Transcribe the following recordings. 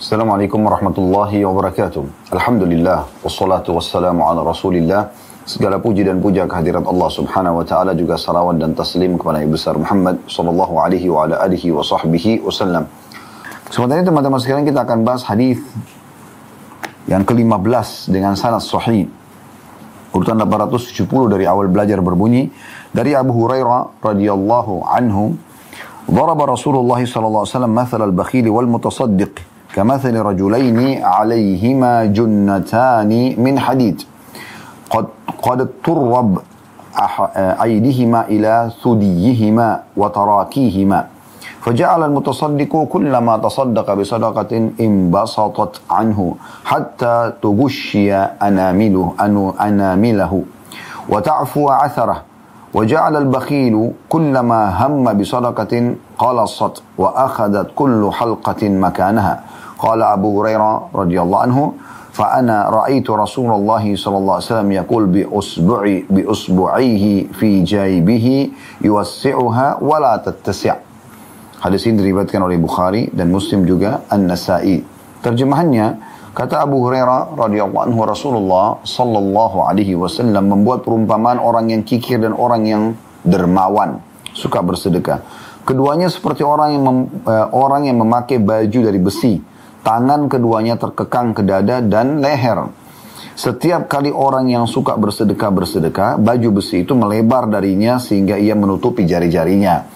Assalamualaikum warahmatullahi wabarakatuh. Alhamdulillah, wassalatu wassalamu ala rasulillah. Segala puji dan puja kehadirat Allah subhanahu wa ta'ala juga salawat dan taslim kepada Nabi besar Muhammad sallallahu alaihi wa ala alihi wa sahbihi wasallam. Sementara ini teman-teman sekalian kita akan bahas hadis yang ke-15 dengan sanad sahih. Urutan 870 dari awal belajar berbunyi dari Abu Hurairah radhiyallahu anhu ضرب رسول الله صلى الله عليه وسلم مثل البخيل والمتصدق كمثل رجلين عليهما جنتان من حديد. قد قد ترب أيديهما إلى ثديهما وتراكيهما. فجعل المتصدق كلما تصدق بصدقة انبسطت عنه حتى تغشي أنامله أنامله. وتعفو عثره. وجعل البخيل كلما هم بصدقة قلصت وأخذت كل حلقة مكانها. Qala Abu Hurairah radhiyallahu anhu, fa ana ra'aitu Rasulullah sallallahu alaihi wasallam yaqul bi usbu'i bi usbu'ihi fi jaibihi yuwassi'uha wa la tattasi'. Hadis ini diriwayatkan oleh Bukhari dan Muslim juga An-Nasa'i. Terjemahannya, Kata Abu Hurairah radhiyallahu anhu Rasulullah sallallahu alaihi wasallam membuat perumpamaan orang yang kikir dan orang yang dermawan suka bersedekah. Keduanya seperti orang yang mem, uh, orang yang memakai baju dari besi Tangan keduanya terkekang ke dada dan leher. Setiap kali orang yang suka bersedekah-bersedekah, baju besi itu melebar darinya sehingga ia menutupi jari-jarinya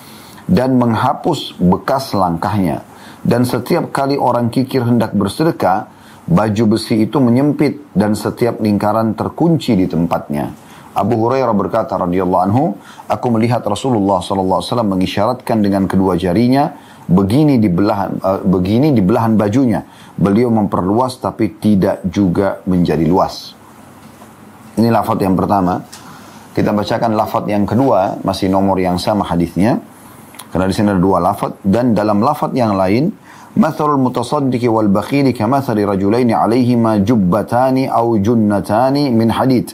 dan menghapus bekas langkahnya. Dan setiap kali orang kikir hendak bersedekah, baju besi itu menyempit dan setiap lingkaran terkunci di tempatnya. Abu Hurairah berkata radhiyallahu anhu, aku melihat Rasulullah sallallahu alaihi wasallam mengisyaratkan dengan kedua jarinya begini di belahan uh, begini di belahan bajunya. Beliau memperluas tapi tidak juga menjadi luas. Ini lafaz yang pertama. Kita bacakan lafaz yang kedua, masih nomor yang sama hadisnya. Karena di sini ada dua lafaz dan dalam lafaz yang lain مثل المتصدق والبخيل كمثل رجلين عليهما جبتان أو جنتان من حديد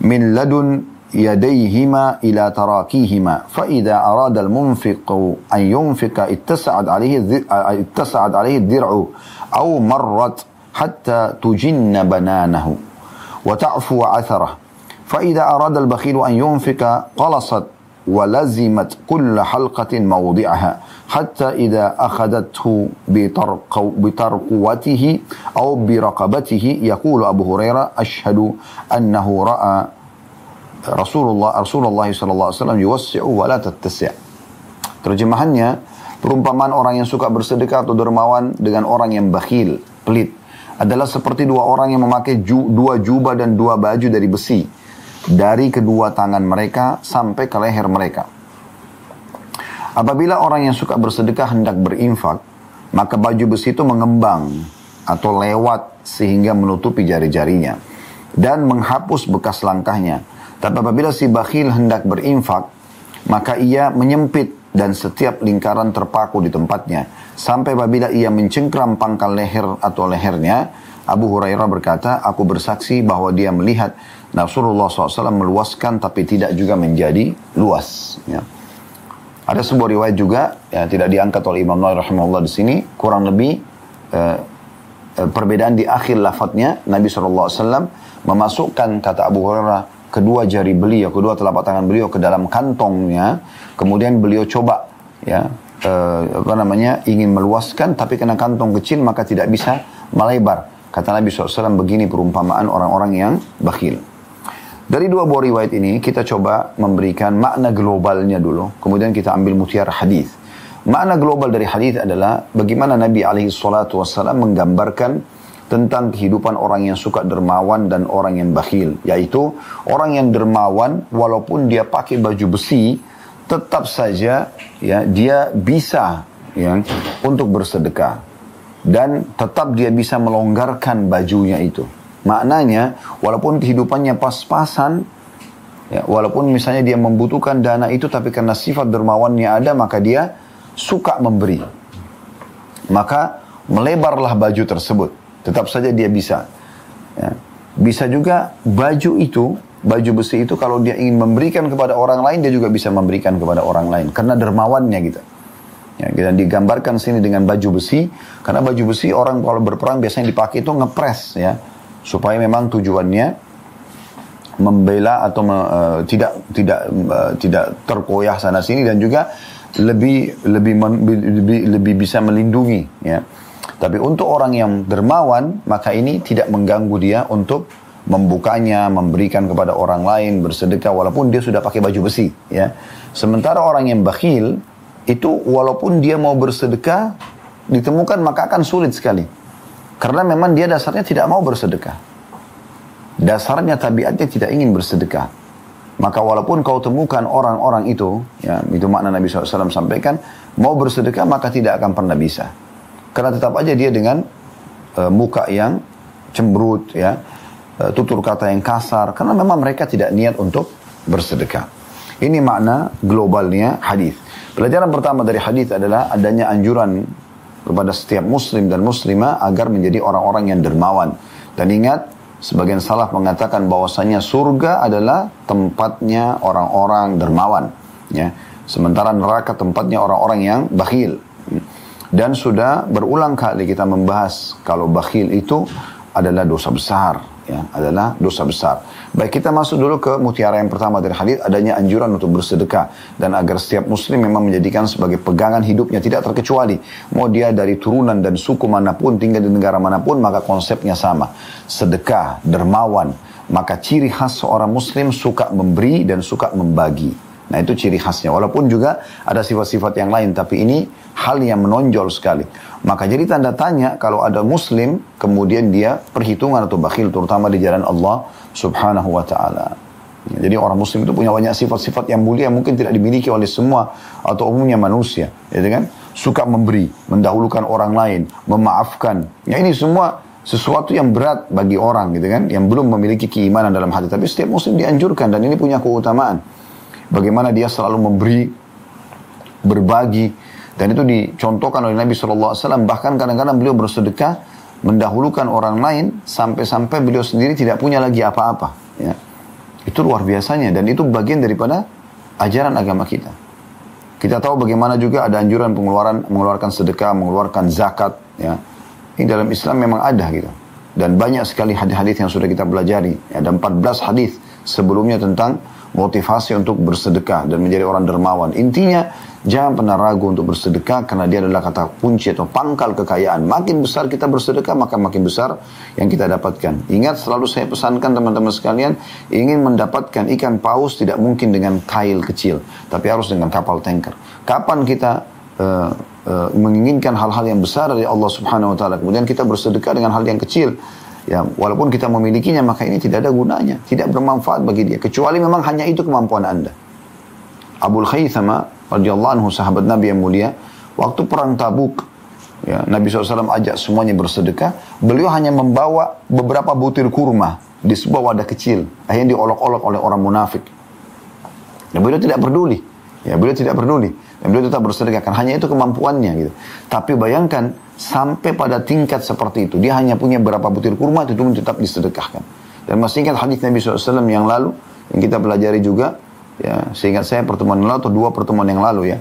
من لدن يديهما إلى تراكيهما فإذا أراد المنفق أن ينفق اتسعت عليه اتسعت عليه الدرع أو مرت حتى تجن بنانه وتعفو عثره. فإذا أراد البخيل أن ينفق قلصت ولزمت كل حلقة موضعها حتى إذا أخذته بترقوته أو برقبته. يقول أبو هريرة أشهد أنه رأى Rasulullah Rasulullah SAW yuwassi'u wa la tattasi'. Terjemahannya, perumpamaan orang yang suka bersedekah atau dermawan dengan orang yang bakhil, pelit, adalah seperti dua orang yang memakai ju, dua jubah dan dua baju dari besi dari kedua tangan mereka sampai ke leher mereka. Apabila orang yang suka bersedekah hendak berinfak, maka baju besi itu mengembang atau lewat sehingga menutupi jari-jarinya dan menghapus bekas langkahnya tapi apabila si bakhil hendak berinfak, maka ia menyempit dan setiap lingkaran terpaku di tempatnya. Sampai apabila ia mencengkram pangkal leher atau lehernya, Abu Hurairah berkata, aku bersaksi bahwa dia melihat Rasulullah SAW meluaskan tapi tidak juga menjadi luas. Ya. Ada sebuah riwayat juga, ya, tidak diangkat oleh Imam Nawawi rahimahullah di sini, kurang lebih eh, eh perbedaan di akhir lafadznya, Nabi SAW memasukkan kata Abu Hurairah kedua jari beliau, kedua telapak tangan beliau ke dalam kantongnya, kemudian beliau coba ya eh, apa namanya ingin meluaskan, tapi karena kantong kecil maka tidak bisa melebar. Kata Nabi SAW begini perumpamaan orang-orang yang bakhil. Dari dua buah riwayat ini kita coba memberikan makna globalnya dulu, kemudian kita ambil mutiara hadis. Makna global dari hadis adalah bagaimana Nabi alaihi salatu menggambarkan tentang kehidupan orang yang suka dermawan dan orang yang bakhil. Yaitu orang yang dermawan walaupun dia pakai baju besi, tetap saja ya dia bisa ya untuk bersedekah dan tetap dia bisa melonggarkan bajunya itu. Maknanya walaupun kehidupannya pas-pasan ya, walaupun misalnya dia membutuhkan dana itu tapi karena sifat dermawannya ada maka dia suka memberi. Maka melebarlah baju tersebut. Tetap saja dia bisa. Ya. Bisa juga baju itu, baju besi itu kalau dia ingin memberikan kepada orang lain, dia juga bisa memberikan kepada orang lain. Karena dermawannya gitu. Ya, dan digambarkan sini dengan baju besi, karena baju besi orang kalau berperang biasanya dipakai itu ngepres ya, supaya memang tujuannya membela atau me, uh, tidak tidak uh, tidak terkoyah sana sini dan juga lebih lebih men, lebih lebih bisa melindungi ya. Tapi untuk orang yang dermawan maka ini tidak mengganggu dia untuk membukanya, memberikan kepada orang lain, bersedekah walaupun dia sudah pakai baju besi ya. Sementara orang yang bakhil itu walaupun dia mau bersedekah ditemukan maka akan sulit sekali. Karena memang dia dasarnya tidak mau bersedekah. Dasarnya tabiatnya tidak ingin bersedekah. Maka walaupun kau temukan orang-orang itu, ya itu makna Nabi SAW sampaikan, mau bersedekah maka tidak akan pernah bisa. Karena tetap aja dia dengan uh, muka yang cemberut, ya, uh, tutur kata yang kasar, karena memang mereka tidak niat untuk bersedekah. Ini makna globalnya hadis. Pelajaran pertama dari hadis adalah adanya anjuran kepada setiap muslim dan muslimah agar menjadi orang-orang yang dermawan. Dan ingat, sebagian salaf mengatakan bahwasanya surga adalah tempatnya orang-orang dermawan. Ya. Sementara neraka tempatnya orang-orang yang bakhil. Dan sudah berulang kali kita membahas kalau bakhil itu adalah dosa besar ya, adalah dosa besar. Baik kita masuk dulu ke mutiara yang pertama dari hadis adanya anjuran untuk bersedekah dan agar setiap muslim memang menjadikan sebagai pegangan hidupnya tidak terkecuali mau dia dari turunan dan suku mana pun tinggal di negara mana pun maka konsepnya sama sedekah dermawan maka ciri khas seorang muslim suka memberi dan suka membagi. Nah itu ciri khasnya. Walaupun juga ada sifat-sifat yang lain, tapi ini hal yang menonjol sekali. Maka jadi tanda tanya kalau ada muslim, kemudian dia perhitungan atau bakhil, terutama di jalan Allah subhanahu wa ta'ala. Jadi orang muslim itu punya banyak sifat-sifat yang mulia yang mungkin tidak dimiliki oleh semua atau umumnya manusia. Ya kan? Suka memberi, mendahulukan orang lain, memaafkan. Ya ini semua sesuatu yang berat bagi orang gitu kan, yang belum memiliki keimanan dalam hati. Tapi setiap muslim dianjurkan dan ini punya keutamaan. Bagaimana dia selalu memberi, berbagi. Dan itu dicontohkan oleh Nabi SAW. Bahkan kadang-kadang beliau bersedekah, mendahulukan orang lain, sampai-sampai beliau sendiri tidak punya lagi apa-apa. Ya. Itu luar biasanya. Dan itu bagian daripada ajaran agama kita. Kita tahu bagaimana juga ada anjuran pengeluaran mengeluarkan sedekah, mengeluarkan zakat. Ya. Ini dalam Islam memang ada gitu. Dan banyak sekali hadis-hadis yang sudah kita pelajari. Ada 14 hadis sebelumnya tentang motivasi untuk bersedekah dan menjadi orang dermawan. Intinya, jangan pernah ragu untuk bersedekah karena dia adalah kata kunci atau pangkal kekayaan. Makin besar kita bersedekah, maka makin besar yang kita dapatkan. Ingat, selalu saya pesankan teman-teman sekalian, ingin mendapatkan ikan paus tidak mungkin dengan kail kecil, tapi harus dengan kapal tanker. Kapan kita uh, uh, menginginkan hal-hal yang besar dari Allah Subhanahu wa taala, kemudian kita bersedekah dengan hal yang kecil, Ya, walaupun kita memilikinya maka ini tidak ada gunanya, tidak bermanfaat bagi dia kecuali memang hanya itu kemampuan Anda. Abu Khaythama radhiyallahu anhu sahabat Nabi yang mulia, waktu perang Tabuk ya, Nabi SAW ajak semuanya bersedekah, beliau hanya membawa beberapa butir kurma di sebuah wadah kecil, akhirnya diolok-olok oleh orang munafik. Dan beliau tidak peduli, ya beliau tidak peduli. Dan beliau tetap bersedekah, hanya itu kemampuannya gitu. Tapi bayangkan, sampai pada tingkat seperti itu, dia hanya punya berapa butir kurma, itu tetap disedekahkan. Dan masih ingat hadis Nabi SAW yang lalu, yang kita pelajari juga, ya, seingat saya pertemuan yang lalu, atau dua pertemuan yang lalu ya,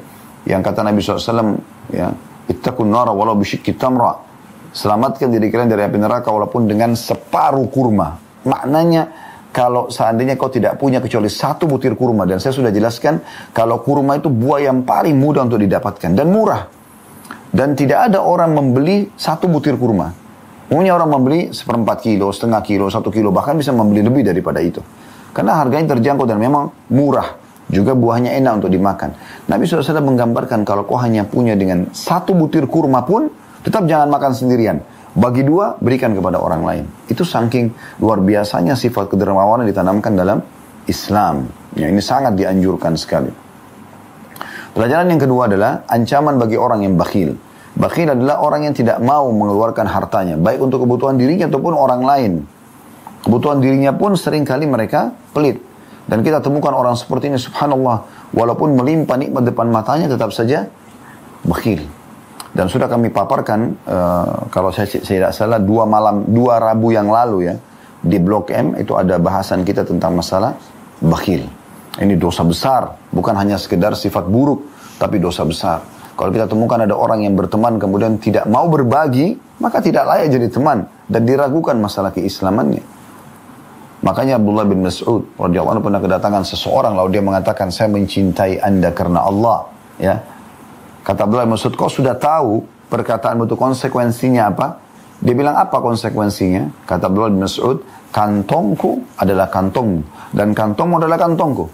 yang kata Nabi SAW, ya, Ittaqun nara walau bisyikki tamra. Selamatkan diri kalian dari api neraka walaupun dengan separuh kurma. Maknanya kalau seandainya kau tidak punya kecuali satu butir kurma dan saya sudah jelaskan kalau kurma itu buah yang paling mudah untuk didapatkan dan murah. Dan tidak ada orang membeli satu butir kurma. Umumnya orang membeli seperempat kilo setengah kilo satu kilo bahkan bisa membeli lebih daripada itu. Karena harganya terjangkau dan memang murah. Juga buahnya enak untuk dimakan. Nabi SAW menggambarkan kalau kau hanya punya dengan satu butir kurma pun tetap jangan makan sendirian bagi dua, berikan kepada orang lain. Itu saking luar biasanya sifat kedermawanan ditanamkan dalam Islam. Ya, ini sangat dianjurkan sekali. Pelajaran yang kedua adalah ancaman bagi orang yang bakhil. Bakhil adalah orang yang tidak mau mengeluarkan hartanya, baik untuk kebutuhan dirinya ataupun orang lain. Kebutuhan dirinya pun sering kali mereka pelit. Dan kita temukan orang seperti ini, subhanallah, walaupun melimpah nikmat depan matanya tetap saja bakhil. Dan sudah kami paparkan, uh, kalau saya, saya tidak salah, dua malam, dua Rabu yang lalu ya, di Blok M itu ada bahasan kita tentang masalah bakhil. Ini dosa besar, bukan hanya sekedar sifat buruk, tapi dosa besar. Kalau kita temukan ada orang yang berteman kemudian tidak mau berbagi, maka tidak layak jadi teman dan diragukan masalah keislamannya. Makanya Abdullah bin Mas'ud radhiyallahu anhu pernah kedatangan seseorang lalu dia mengatakan saya mencintai Anda karena Allah, ya. Kata Abdullah bin Mas'ud, kau sudah tahu perkataan itu konsekuensinya apa? Dia bilang apa konsekuensinya? Kata Abdullah bin Mas'ud, kantongku adalah kantongmu dan kantongmu adalah kantongku.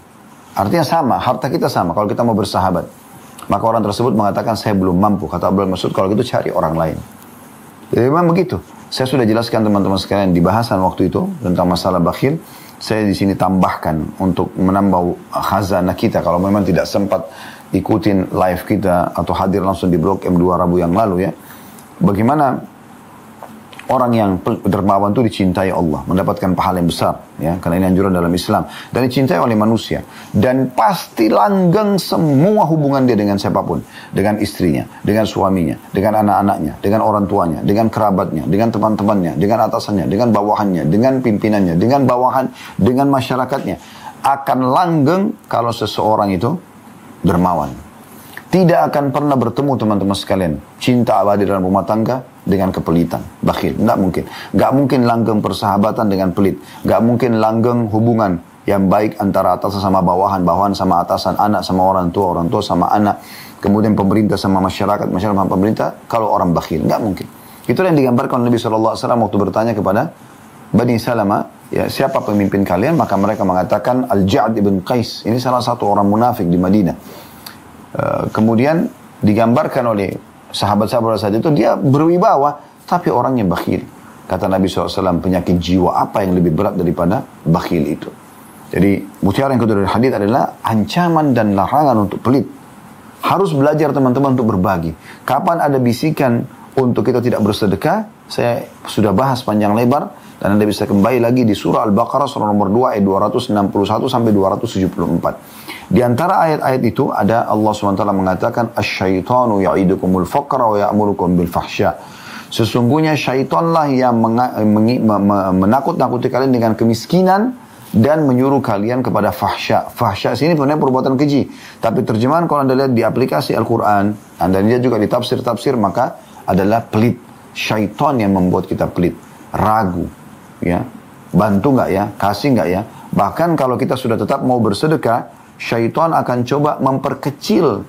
Artinya sama, harta kita sama kalau kita mau bersahabat. Maka orang tersebut mengatakan saya belum mampu. Kata Abdul Mas'ud kalau gitu cari orang lain. Jadi memang begitu. Saya sudah jelaskan teman-teman sekalian di bahasan waktu itu tentang masalah bakhil. Saya di sini tambahkan untuk menambah khazanah kita kalau memang tidak sempat ikutin live kita atau hadir langsung di blog M2 Rabu yang lalu ya. Bagaimana Orang yang dermawan itu dicintai Allah, mendapatkan pahala yang besar, ya, karena ini anjuran dalam Islam dan dicintai oleh manusia. Dan pasti langgeng semua hubungan dia dengan siapa pun, dengan istrinya, dengan suaminya, dengan anak-anaknya, dengan orang tuanya, dengan kerabatnya, dengan teman-temannya, dengan atasannya, dengan bawahannya, dengan pimpinannya, dengan bawahan, dengan masyarakatnya. Akan langgeng kalau seseorang itu dermawan. Tidak akan pernah bertemu teman-teman sekalian. Cinta abadi dalam rumah tangga dengan kepelitan. Bakhil. Tidak mungkin. Tidak mungkin langgeng persahabatan dengan pelit. Tidak mungkin langgeng hubungan yang baik antara atasan sama bawahan. Bawahan sama atasan. Anak sama orang tua. Orang tua sama anak. Kemudian pemerintah sama masyarakat. Masyarakat sama pemerintah. Kalau orang bakhil. Tidak mungkin. Itu yang digambarkan Nabi SAW waktu bertanya kepada Bani Salama, ya siapa pemimpin kalian? Maka mereka mengatakan Al-Ja'ad ibn Qais. Ini salah satu orang munafik di Madinah. Eh, kemudian digambarkan oleh sahabat-sahabat saat itu dia berwibawa tapi orangnya bakhil. Kata Nabi SAW penyakit jiwa apa yang lebih berat daripada bakhil itu. Jadi mutiara yang kedua dari hadis adalah ancaman dan larangan untuk pelit. Harus belajar teman-teman untuk berbagi. Kapan ada bisikan untuk kita tidak bersedekah, saya sudah bahas panjang lebar dan Anda bisa kembali lagi di surah Al-Baqarah surah nomor 2 ayat 261 sampai 274. Di antara ayat-ayat itu ada Allah SWT mengatakan asyaitanu ya'idukumul faqra wa ya'murukum bil fahsya. Sesungguhnya syaitanlah yang menakut-nakuti kalian dengan kemiskinan dan menyuruh kalian kepada fahsya. Fahsya sini sebenarnya perbuatan keji. Tapi terjemahan kalau Anda lihat di aplikasi Al-Quran, Anda lihat juga di tafsir-tafsir, maka adalah pelit. Syaitan yang membuat kita pelit, ragu, ya. Bantu nggak ya? Kasih nggak ya? Bahkan kalau kita sudah tetap mau bersedekah syaitan akan coba memperkecil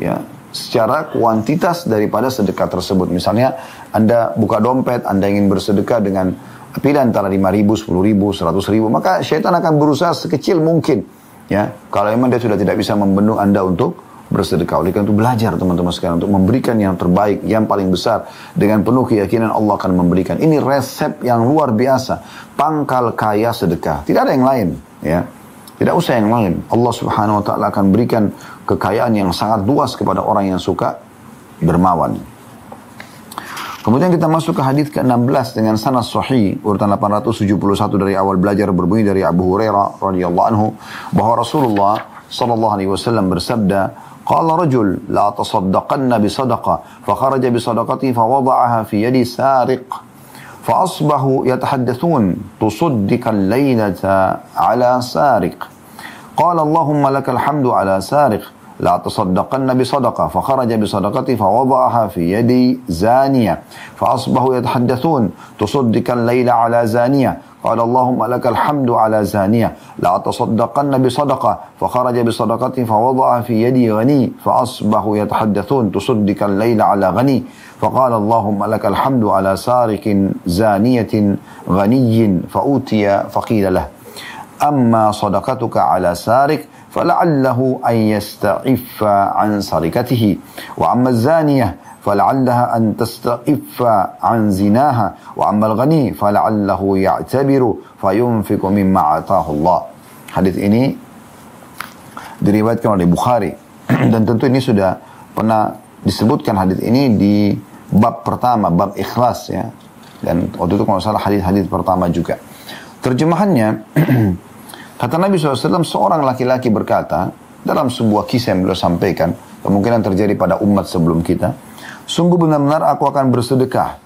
ya secara kuantitas daripada sedekah tersebut. Misalnya anda buka dompet anda ingin bersedekah dengan pilih antara 5 ribu, 10 ribu, 100 ribu maka syaitan akan berusaha sekecil mungkin ya. Kalau memang dia sudah tidak bisa membendung anda untuk bersedekah. Oleh karena itu belajar teman-teman sekalian untuk memberikan yang terbaik, yang paling besar. Dengan penuh keyakinan Allah akan memberikan. Ini resep yang luar biasa. Pangkal kaya sedekah. Tidak ada yang lain. ya Tidak usah yang lain. Allah subhanahu wa ta'ala akan berikan kekayaan yang sangat luas kepada orang yang suka dermawan. Kemudian kita masuk ke hadis ke-16 dengan sanad sahih urutan 871 dari awal belajar berbunyi dari Abu Hurairah radhiyallahu anhu bahwa Rasulullah sallallahu alaihi wasallam bersabda قال رجل لا تصدقن بصدقة. فخرج بصدقته فوضعها في يد سارق فأصبحوا يتحدثون تصدق الليلة على سارق. قال اللهم لك الحمد على سارق لا تصدقن بصدقة. فخرج بصدقته فوضعها في يد زانية فأصبحوا يتحدثون تصدق الليل على زانية. قال اللهم لك الحمد على زانية. لا تصدقن بصدقة. فخرج بصدقته فوضع في يدي غني فأصبح يتحدثون. تصدق الليل على غني. فقال اللهم لك الحمد على سارق زانية غني فأوتي فقيل له. أما صدقتك على سارق فلعله أن يستعف عن سرقته وأما الزانية فلعلها أن تستعف عن زناها وأما الغني فلعله يعتبر فينفق مما أعطاه الله hadis ini diriwayatkan oleh Bukhari dan tentu ini sudah pernah disebutkan hadis ini di bab pertama bab ikhlas ya dan waktu itu kalau salah hadis-hadis pertama juga terjemahannya kata Nabi SAW seorang laki-laki berkata dalam sebuah kisah yang beliau sampaikan kemungkinan terjadi pada umat sebelum kita Sungguh benar-benar aku akan bersedekah.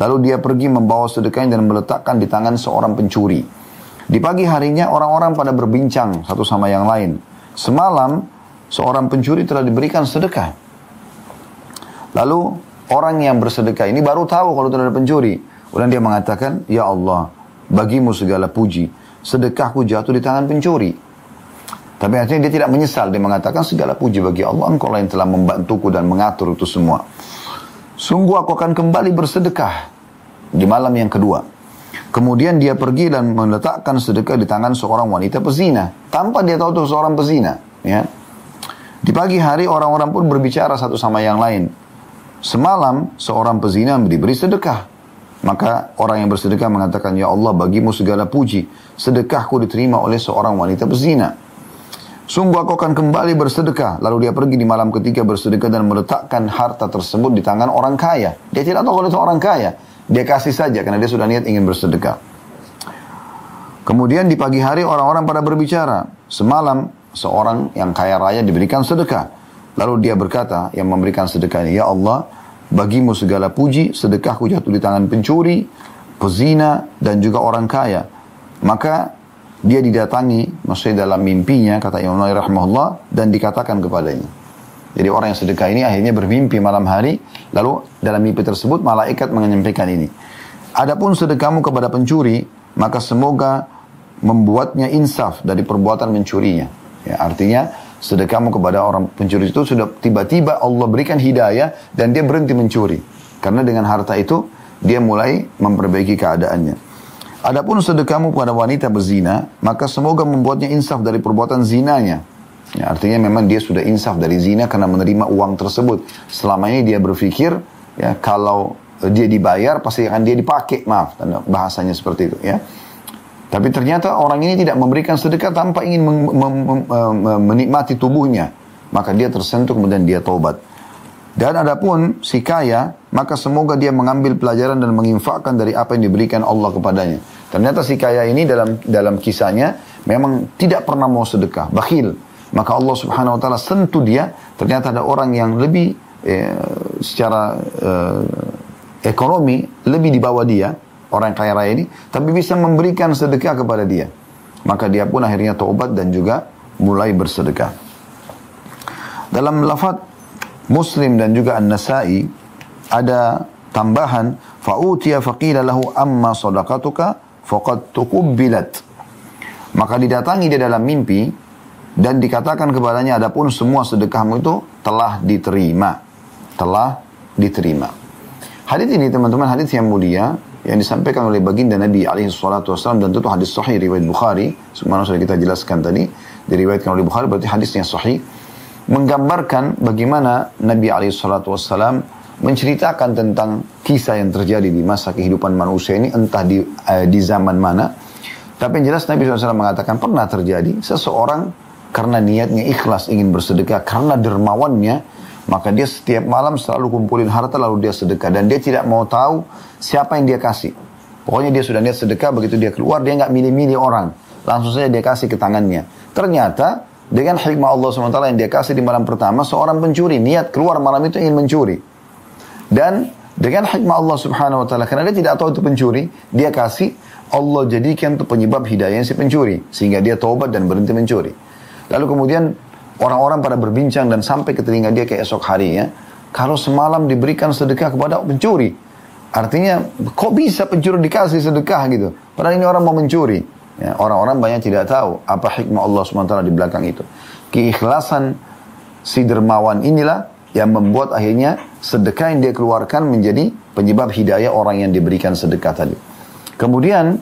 Lalu dia pergi membawa sedekahnya dan meletakkan di tangan seorang pencuri. Di pagi harinya orang-orang pada berbincang satu sama yang lain. Semalam seorang pencuri telah diberikan sedekah. Lalu orang yang bersedekah ini baru tahu kalau itu ada pencuri. Kemudian dia mengatakan, Ya Allah, bagimu segala puji. Sedekahku jatuh di tangan pencuri. Tapi artinya dia tidak menyesal. Dia mengatakan segala puji bagi Allah. Engkau yang telah membantuku dan mengatur itu semua. Sungguh aku akan kembali bersedekah di malam yang kedua. Kemudian dia pergi dan meletakkan sedekah di tangan seorang wanita pezina. Tanpa dia tahu itu seorang pezina. Ya. Di pagi hari orang-orang pun berbicara satu sama yang lain. Semalam seorang pezina diberi sedekah. Maka orang yang bersedekah mengatakan, Ya Allah bagimu segala puji. Sedekahku diterima oleh seorang wanita pezina. Sungguh aku akan kembali bersedekah. Lalu dia pergi di malam ketiga bersedekah dan meletakkan harta tersebut di tangan orang kaya. Dia tidak tahu kalau itu orang kaya. Dia kasih saja karena dia sudah niat ingin bersedekah. Kemudian di pagi hari orang-orang pada berbicara. Semalam seorang yang kaya raya diberikan sedekah. Lalu dia berkata yang memberikan sedekah ini, Ya Allah, bagimu segala puji, sedekahku jatuh di tangan pencuri, pezina, dan juga orang kaya. Maka dia didatangi, maksudnya dalam mimpinya, kata Imam Nawawi rahimahullah, dan dikatakan kepadanya. Jadi orang yang sedekah ini akhirnya bermimpi malam hari, lalu dalam mimpi tersebut malaikat menyampaikan ini. Adapun sedekahmu kepada pencuri, maka semoga membuatnya insaf dari perbuatan mencurinya. Ya, artinya sedekahmu kepada orang pencuri itu sudah tiba-tiba Allah berikan hidayah dan dia berhenti mencuri. Karena dengan harta itu dia mulai memperbaiki keadaannya. Adapun sedekahmu kepada wanita berzina, maka semoga membuatnya insaf dari perbuatan zinanya. Ya, artinya memang dia sudah insaf dari zina karena menerima uang tersebut. Selama ini dia berpikir ya kalau dia dibayar pasti akan dia dipakai, maaf bahasanya seperti itu ya. Tapi ternyata orang ini tidak memberikan sedekah tanpa ingin menikmati tubuhnya. Maka dia tersentuh kemudian dia taubat. Dan adapun si kaya, maka semoga dia mengambil pelajaran dan menginfakkan dari apa yang diberikan Allah kepadanya. Ternyata si kaya ini dalam dalam kisahnya memang tidak pernah mau sedekah, bakhil. Maka Allah subhanahu wa ta'ala sentuh dia, ternyata ada orang yang lebih eh, secara eh, ekonomi, lebih di bawah dia, orang kaya raya ini, tapi bisa memberikan sedekah kepada dia. Maka dia pun akhirnya taubat dan juga mulai bersedekah. Dalam lafaz Muslim dan juga An-Nasai ada tambahan fa'utiya faqila lahu amma sadaqatuka faqad tuqubbilat. Maka didatangi dia dalam mimpi dan dikatakan kepadanya, adapun semua sedekahmu itu telah diterima. Telah diterima. Hadis ini teman-teman hadis yang mulia yang disampaikan oleh baginda Nabi alaihi salatu wasallam dan tentu hadis sahih riwayat Bukhari semua sudah kita jelaskan tadi diriwayatkan oleh Bukhari berarti hadisnya sahih menggambarkan bagaimana Nabi wasallam menceritakan tentang kisah yang terjadi di masa kehidupan manusia ini entah di uh, di zaman mana tapi yang jelas Nabi SAW mengatakan pernah terjadi seseorang karena niatnya ikhlas ingin bersedekah, karena dermawannya, maka dia setiap malam selalu kumpulin harta lalu dia sedekah. Dan dia tidak mau tahu siapa yang dia kasih. Pokoknya dia sudah niat sedekah, begitu dia keluar, dia nggak milih-milih orang. Langsung saja dia kasih ke tangannya. Ternyata dengan hikmah Allah SWT yang dia kasih di malam pertama, seorang pencuri niat keluar malam itu ingin mencuri. Dan dengan hikmah Allah Subhanahu wa taala karena dia tidak tahu itu pencuri, dia kasih Allah jadikan itu penyebab hidayah si pencuri sehingga dia taubat dan berhenti mencuri. Lalu kemudian orang-orang pada berbincang dan sampai ke telinga dia ke esok harinya. Kalau semalam diberikan sedekah kepada pencuri. Artinya kok bisa pencuri dikasih sedekah gitu. Padahal ini orang mau mencuri. Ya, orang-orang banyak tidak tahu apa hikmah Allah SWT di belakang itu. Keikhlasan si dermawan inilah yang membuat akhirnya sedekah yang dia keluarkan menjadi penyebab hidayah orang yang diberikan sedekah tadi. Kemudian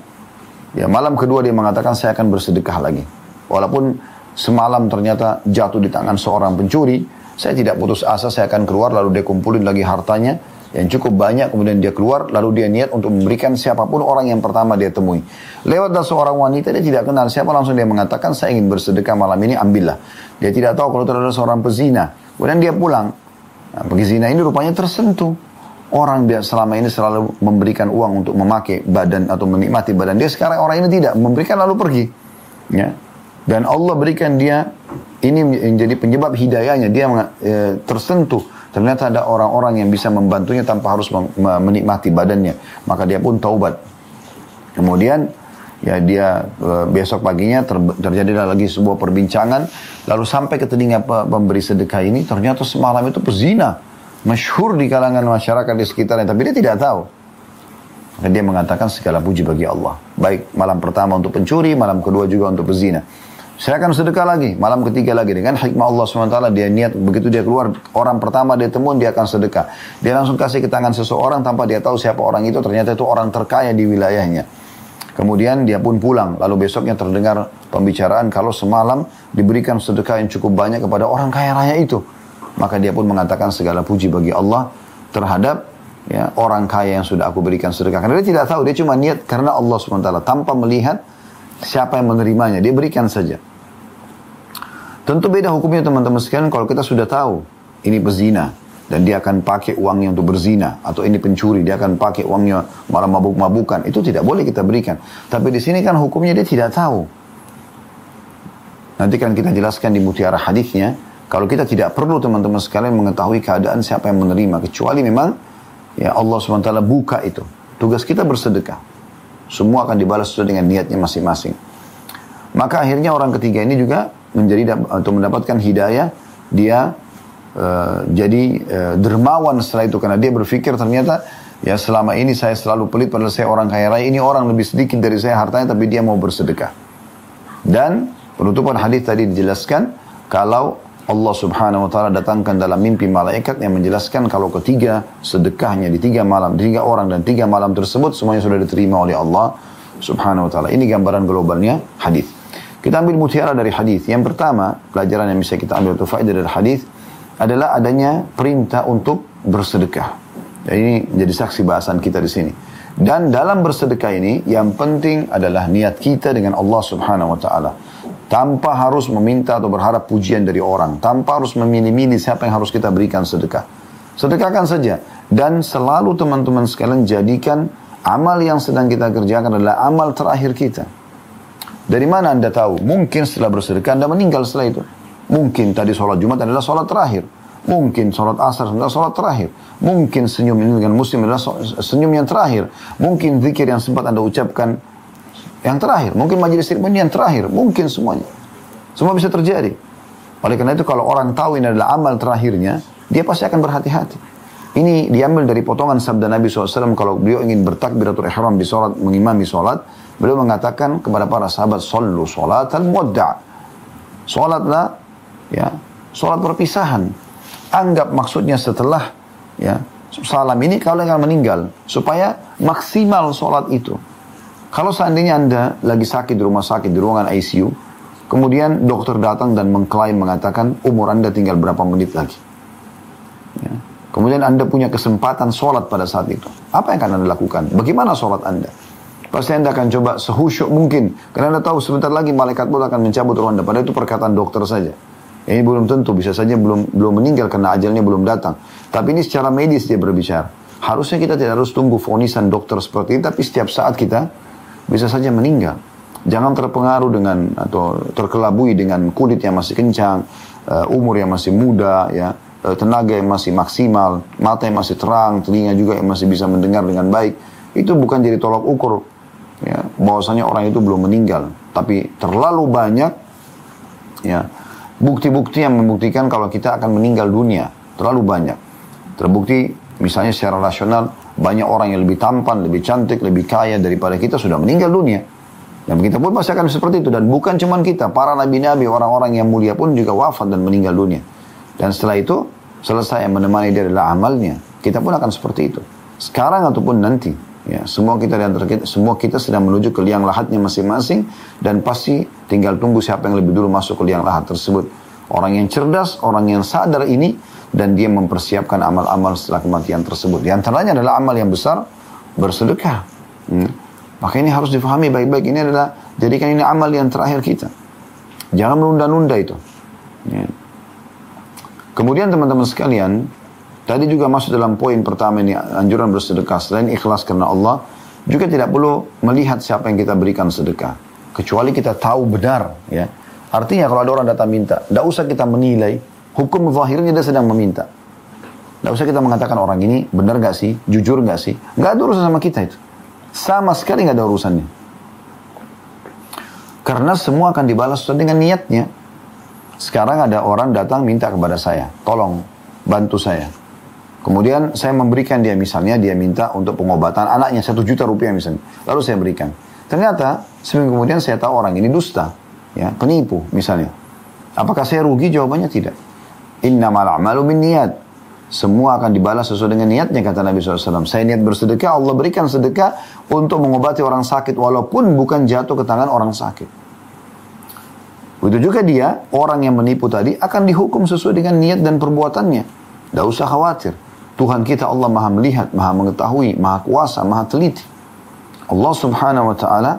ya malam kedua dia mengatakan saya akan bersedekah lagi. Walaupun semalam ternyata jatuh di tangan seorang pencuri, saya tidak putus asa, saya akan keluar lalu dia kumpulin lagi hartanya yang cukup banyak, kemudian dia keluar, lalu dia niat untuk memberikan siapa pun orang yang pertama dia temui. Lewat dari seorang wanita, dia tidak kenal siapa, langsung dia mengatakan, saya ingin bersedekah malam ini, ambillah. Dia tidak tahu kalau adalah seorang pezina. Kemudian dia pulang. Nah, pezina ini rupanya tersentuh. Orang dia selama ini selalu memberikan uang untuk memakai badan atau menikmati badan dia, sekarang orang ini tidak, memberikan lalu pergi. Ya, dan Allah berikan dia ini menjadi penyebab hidayahnya. Dia e, tersentuh. Ternyata ada orang-orang yang bisa membantunya tanpa harus menikmati badannya. Maka dia pun taubat. Kemudian ya dia e, besok paginya ter, terjadilah lagi sebuah perbincangan. Lalu sampai ke telinga pemberi sedekah ini ternyata semalam itu pezina. masyhur di kalangan masyarakat di sekitarnya, tapi dia tidak tahu. Dan dia mengatakan segala puji bagi Allah. Baik malam pertama untuk pencuri, malam kedua juga untuk pezina. Saya akan sedekah lagi, malam ketiga lagi dengan hikmah Allah SWT dia niat begitu dia keluar orang pertama dia temuin dia akan sedekah. Dia langsung kasih ke tangan seseorang tanpa dia tahu siapa orang itu ternyata itu orang terkaya di wilayahnya. Kemudian dia pun pulang lalu besoknya terdengar pembicaraan kalau semalam diberikan sedekah yang cukup banyak kepada orang kaya raya itu. Maka dia pun mengatakan segala puji bagi Allah terhadap ya, orang kaya yang sudah aku berikan sedekah. Karena dia tidak tahu, dia cuma niat karena Allah SWT tanpa melihat siapa yang menerimanya, dia berikan saja. Tentu beda hukumnya teman-teman sekalian kalau kita sudah tahu ini pezina dan dia akan pakai uangnya untuk berzina atau ini pencuri dia akan pakai uangnya malah mabuk-mabukan itu tidak boleh kita berikan. Tapi di sini kan hukumnya dia tidak tahu. Nanti kan kita jelaskan di mutiara hadisnya kalau kita tidak perlu teman-teman sekalian mengetahui keadaan siapa yang menerima kecuali memang ya Allah SWT buka itu. Tugas kita bersedekah. Semua akan dibalas sesuai dengan niatnya masing-masing. Maka akhirnya orang ketiga ini juga menjadi atau mendapatkan hidayah, dia uh, jadi uh, dermawan setelah itu karena dia berpikir ternyata ya selama ini saya selalu pelit padahal saya orang kaya raya, ini orang lebih sedikit dari saya hartanya tapi dia mau bersedekah. Dan penutupan hadis tadi dijelaskan kalau Allah subhanahu wa ta'ala datangkan dalam mimpi malaikat yang menjelaskan kalau ketiga sedekahnya di tiga malam, tiga orang dan tiga malam tersebut semuanya sudah diterima oleh Allah subhanahu wa ta'ala. Ini gambaran globalnya hadis. Kita ambil mutiara dari hadis. Yang pertama, pelajaran yang bisa kita ambil atau faedah dari hadis adalah adanya perintah untuk bersedekah. Dan ini menjadi saksi bahasan kita di sini. Dan dalam bersedekah ini, yang penting adalah niat kita dengan Allah Subhanahu wa Ta'ala. Tanpa harus meminta atau berharap pujian dari orang. Tanpa harus memilih-milih siapa yang harus kita berikan sedekah. Sedekahkan saja. Dan selalu teman-teman sekalian jadikan amal yang sedang kita kerjakan adalah amal terakhir kita. Dari mana anda tahu? Mungkin setelah bersedekah anda meninggal setelah itu. Mungkin tadi sholat Jumat adalah sholat terakhir. Mungkin sholat asar adalah sholat terakhir. Mungkin senyum ini dengan muslim adalah senyum yang terakhir. Mungkin zikir yang sempat anda ucapkan yang terakhir. Mungkin majelis ilmu yang terakhir. Mungkin semuanya. Semua bisa terjadi. Oleh karena itu kalau orang tahu ini adalah amal terakhirnya, dia pasti akan berhati-hati. Ini diambil dari potongan sabda Nabi SAW kalau beliau ingin bertakbiratul ihram di sholat, mengimami sholat, Beliau mengatakan kepada para sahabat, Sallu al muwadda' Salatlah, ya, salat perpisahan. Anggap maksudnya setelah ya salam ini kalau akan meninggal. Supaya maksimal salat itu. Kalau seandainya Anda lagi sakit di rumah sakit, di ruangan ICU, kemudian dokter datang dan mengklaim mengatakan umur Anda tinggal berapa menit lagi. Ya. Kemudian Anda punya kesempatan sholat pada saat itu. Apa yang akan Anda lakukan? Bagaimana sholat Anda? Pasti Anda akan coba sehusyuk mungkin. Karena Anda tahu sebentar lagi malaikat pun akan mencabut roh Anda. Padahal itu perkataan dokter saja. Ini belum tentu, bisa saja belum belum meninggal karena ajalnya belum datang. Tapi ini secara medis dia berbicara. Harusnya kita tidak harus tunggu fonisan dokter seperti ini, tapi setiap saat kita bisa saja meninggal. Jangan terpengaruh dengan atau terkelabui dengan kulit yang masih kencang, uh, umur yang masih muda, ya, tenaga yang masih maksimal, mata yang masih terang, telinga juga yang masih bisa mendengar dengan baik. Itu bukan jadi tolak ukur ya, bahwasanya orang itu belum meninggal. Tapi terlalu banyak ya bukti-bukti yang membuktikan kalau kita akan meninggal dunia. Terlalu banyak. Terbukti misalnya secara rasional banyak orang yang lebih tampan, lebih cantik, lebih kaya daripada kita sudah meninggal dunia. Dan kita pun pasti akan seperti itu. Dan bukan cuma kita, para nabi-nabi, orang-orang yang mulia pun juga wafat dan meninggal dunia. Dan setelah itu, selesai yang menemani dia adalah amalnya. Kita pun akan seperti itu. Sekarang ataupun nanti. Ya, semua kita dan kita, semua kita sedang menuju ke liang lahatnya masing-masing dan pasti tinggal tunggu siapa yang lebih dulu masuk ke liang lahat tersebut. Orang yang cerdas, orang yang sadar ini dan dia mempersiapkan amal-amal setelah kematian tersebut. Di antaranya adalah amal yang besar bersedekah. Hmm. Maka ini harus difahami baik-baik. Ini adalah jadikan ini amal yang terakhir kita. Jangan menunda-nunda itu. Ya. Kemudian teman-teman sekalian, Tadi juga masuk dalam poin pertama ini anjuran bersedekah selain ikhlas karena Allah juga tidak perlu melihat siapa yang kita berikan sedekah kecuali kita tahu benar ya. Artinya kalau ada orang datang minta, tidak usah kita menilai hukum zahirnya dia sedang meminta. Tidak usah kita mengatakan orang ini benar gak sih, jujur gak sih. Gak ada urusan sama kita itu. Sama sekali gak ada urusannya. Karena semua akan dibalas sesuai dengan niatnya. Sekarang ada orang datang minta kepada saya, tolong bantu saya. Kemudian saya memberikan dia misalnya, dia minta untuk pengobatan anaknya satu juta rupiah misalnya. Lalu saya berikan. Ternyata seminggu kemudian saya tahu orang ini dusta, ya penipu misalnya. Apakah saya rugi? Jawabannya tidak. Inna a'malu bin niat. Semua akan dibalas sesuai dengan niatnya kata Nabi SAW. Saya niat bersedekah, Allah berikan sedekah untuk mengobati orang sakit walaupun bukan jatuh ke tangan orang sakit. Begitu juga dia, orang yang menipu tadi akan dihukum sesuai dengan niat dan perbuatannya. Tidak usah khawatir. Tuhan kita Allah maha melihat, maha mengetahui, maha kuasa, maha teliti. Allah subhanahu wa ta'ala